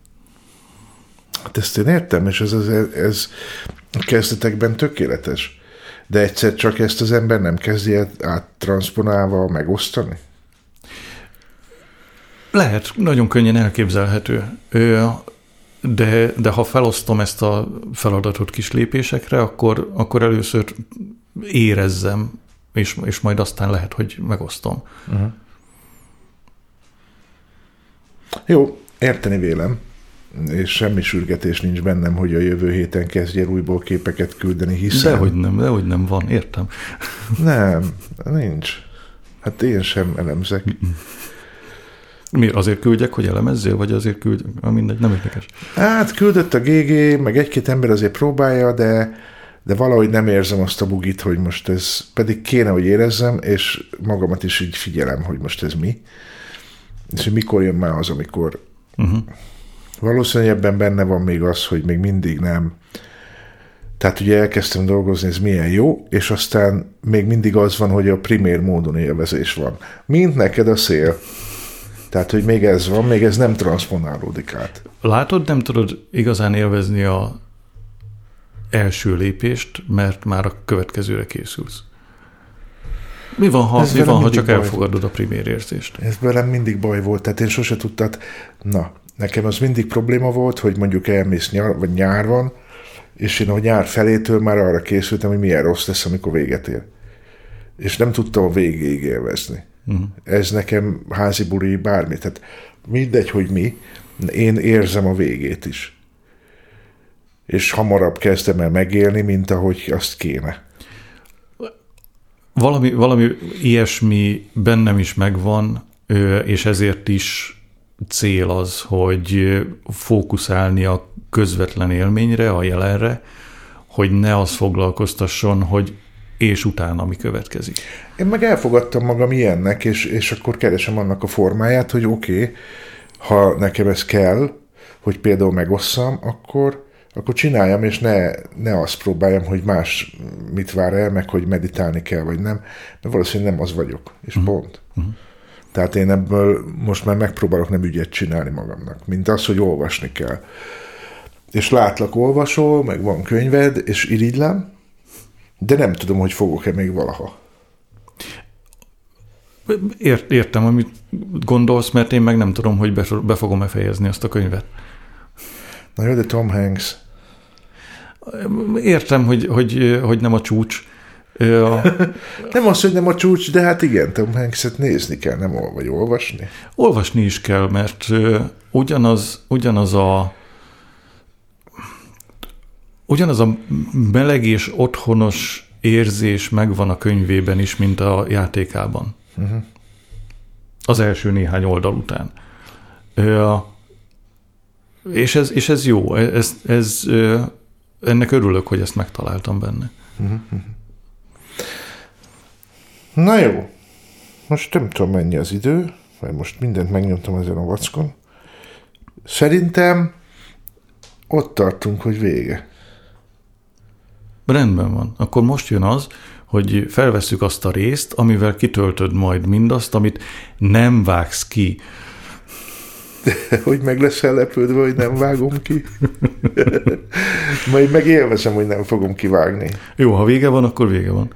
Hát ezt én értem, és ez, ez, ez a kezdetekben tökéletes. De egyszer csak ezt az ember nem kezdi áttranszponálva megosztani? Lehet, nagyon könnyen elképzelhető. De, de ha felosztom ezt a feladatot kis lépésekre, akkor, akkor először érezzem, és, és majd aztán lehet, hogy megosztom. Jó, érteni vélem, és semmi sürgetés nincs bennem, hogy a jövő héten kezdje újból képeket küldeni, hiszen... Dehogy nem, dehogy nem van, értem. Nem, nincs. Hát én sem elemzek. Miért? Azért küldjek, hogy elemezzél, vagy azért küldjek? Ah, mindegy, nem érdekes. Hát küldött a GG, meg egy-két ember azért próbálja, de, de valahogy nem érzem azt a bugit, hogy most ez, pedig kéne, hogy érezzem, és magamat is így figyelem, hogy most ez mi. És hogy mikor jön már az, amikor Uh-huh. valószínűleg ebben benne van még az, hogy még mindig nem. Tehát ugye elkezdtem dolgozni, ez milyen jó, és aztán még mindig az van, hogy a primér módon élvezés van. Mint neked a szél. Tehát, hogy még ez van, még ez nem transponálódik át. Látod, nem tudod igazán élvezni a első lépést, mert már a következőre készülsz. Mi van, ha, Ez mi van, ha csak elfogadod a primér érzést? Ez velem mindig baj volt, tehát én sose tudtam, na, nekem az mindig probléma volt, hogy mondjuk elmész nyár, vagy nyár van, és én a nyár felétől már arra készültem, hogy milyen rossz lesz, amikor véget ér. És nem tudtam a végéig élvezni. Uh-huh. Ez nekem házi buli bármi. Tehát mindegy, hogy mi, én érzem a végét is. És hamarabb kezdem el megélni, mint ahogy azt kéne. Valami, valami ilyesmi bennem is megvan, és ezért is cél az, hogy fókuszálni a közvetlen élményre, a jelenre, hogy ne az foglalkoztasson, hogy és utána mi következik. Én meg elfogadtam magam ilyennek, és, és akkor keresem annak a formáját, hogy oké, okay, ha nekem ez kell, hogy például megosszam, akkor, akkor csináljam, és ne, ne azt próbáljam, hogy más mit vár el, meg hogy meditálni kell, vagy nem, mert valószínűleg nem az vagyok, és uh-huh. pont. Uh-huh. Tehát én ebből most már megpróbálok nem ügyet csinálni magamnak, mint az, hogy olvasni kell. És látlak, olvasol, meg van könyved, és irigylem, de nem tudom, hogy fogok-e még valaha. Ért, értem, amit gondolsz, mert én meg nem tudom, hogy be, be fogom-e fejezni azt a könyvet. Na jó, de Tom Hanks. Értem, hogy, hogy, hogy nem a csúcs. A, Nem az, hogy nem a csúcs, de hát igen, Tom Hanks-et nézni kell, nem ol, vagy olvasni. olvasni is kell, mert ugyanaz, ugyanaz a ugyanaz a meleg és otthonos érzés megvan a könyvében is, mint a játékában. Uh-huh. Az első néhány oldal után. Ö, és, ez, és ez jó. Ez, ez, ö, ennek örülök, hogy ezt megtaláltam benne. Na jó, most nem tudom mennyi az idő, mert most mindent megnyomtam ezen a vackon. Szerintem ott tartunk, hogy vége. Rendben van. Akkor most jön az, hogy felvesszük azt a részt, amivel kitöltöd majd mindazt, amit nem vágsz ki. hogy meg lesz lepődve, hogy nem vágom ki. Majd meg élvezem, hogy nem fogom kivágni. Jó, ha vége van, akkor vége van.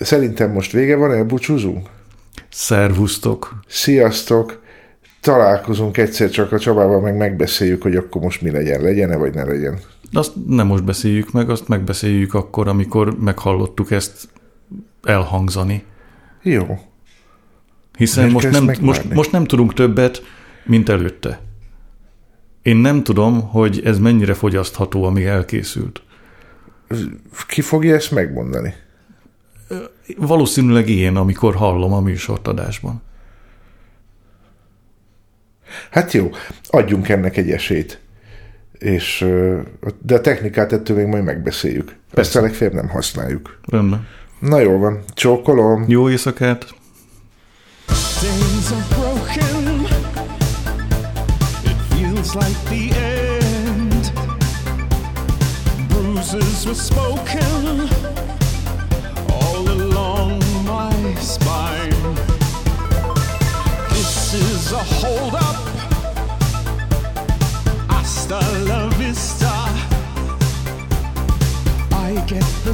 Szerintem most vége van, elbúcsúzunk. Szervusztok! Sziasztok! Találkozunk egyszer csak a Csabával, meg megbeszéljük, hogy akkor most mi legyen, legyen-e, vagy ne legyen. Azt nem most beszéljük meg, azt megbeszéljük akkor, amikor meghallottuk ezt elhangzani. Jó. Hiszen most nem, most, most nem tudunk többet, mint előtte. Én nem tudom, hogy ez mennyire fogyasztható, ami elkészült. Ki fogja ezt megmondani? Valószínűleg én, amikor hallom a műsort adásban. Hát jó, adjunk ennek egy esélyt. És, de a technikát ettől még majd megbeszéljük. Persze legfeljebb nem használjuk. Rendben. Na jó van, csókolom. Jó éjszakát! Days are broken. It feels like the end. Bruises were spoken all along my spine. This is a hold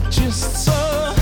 get the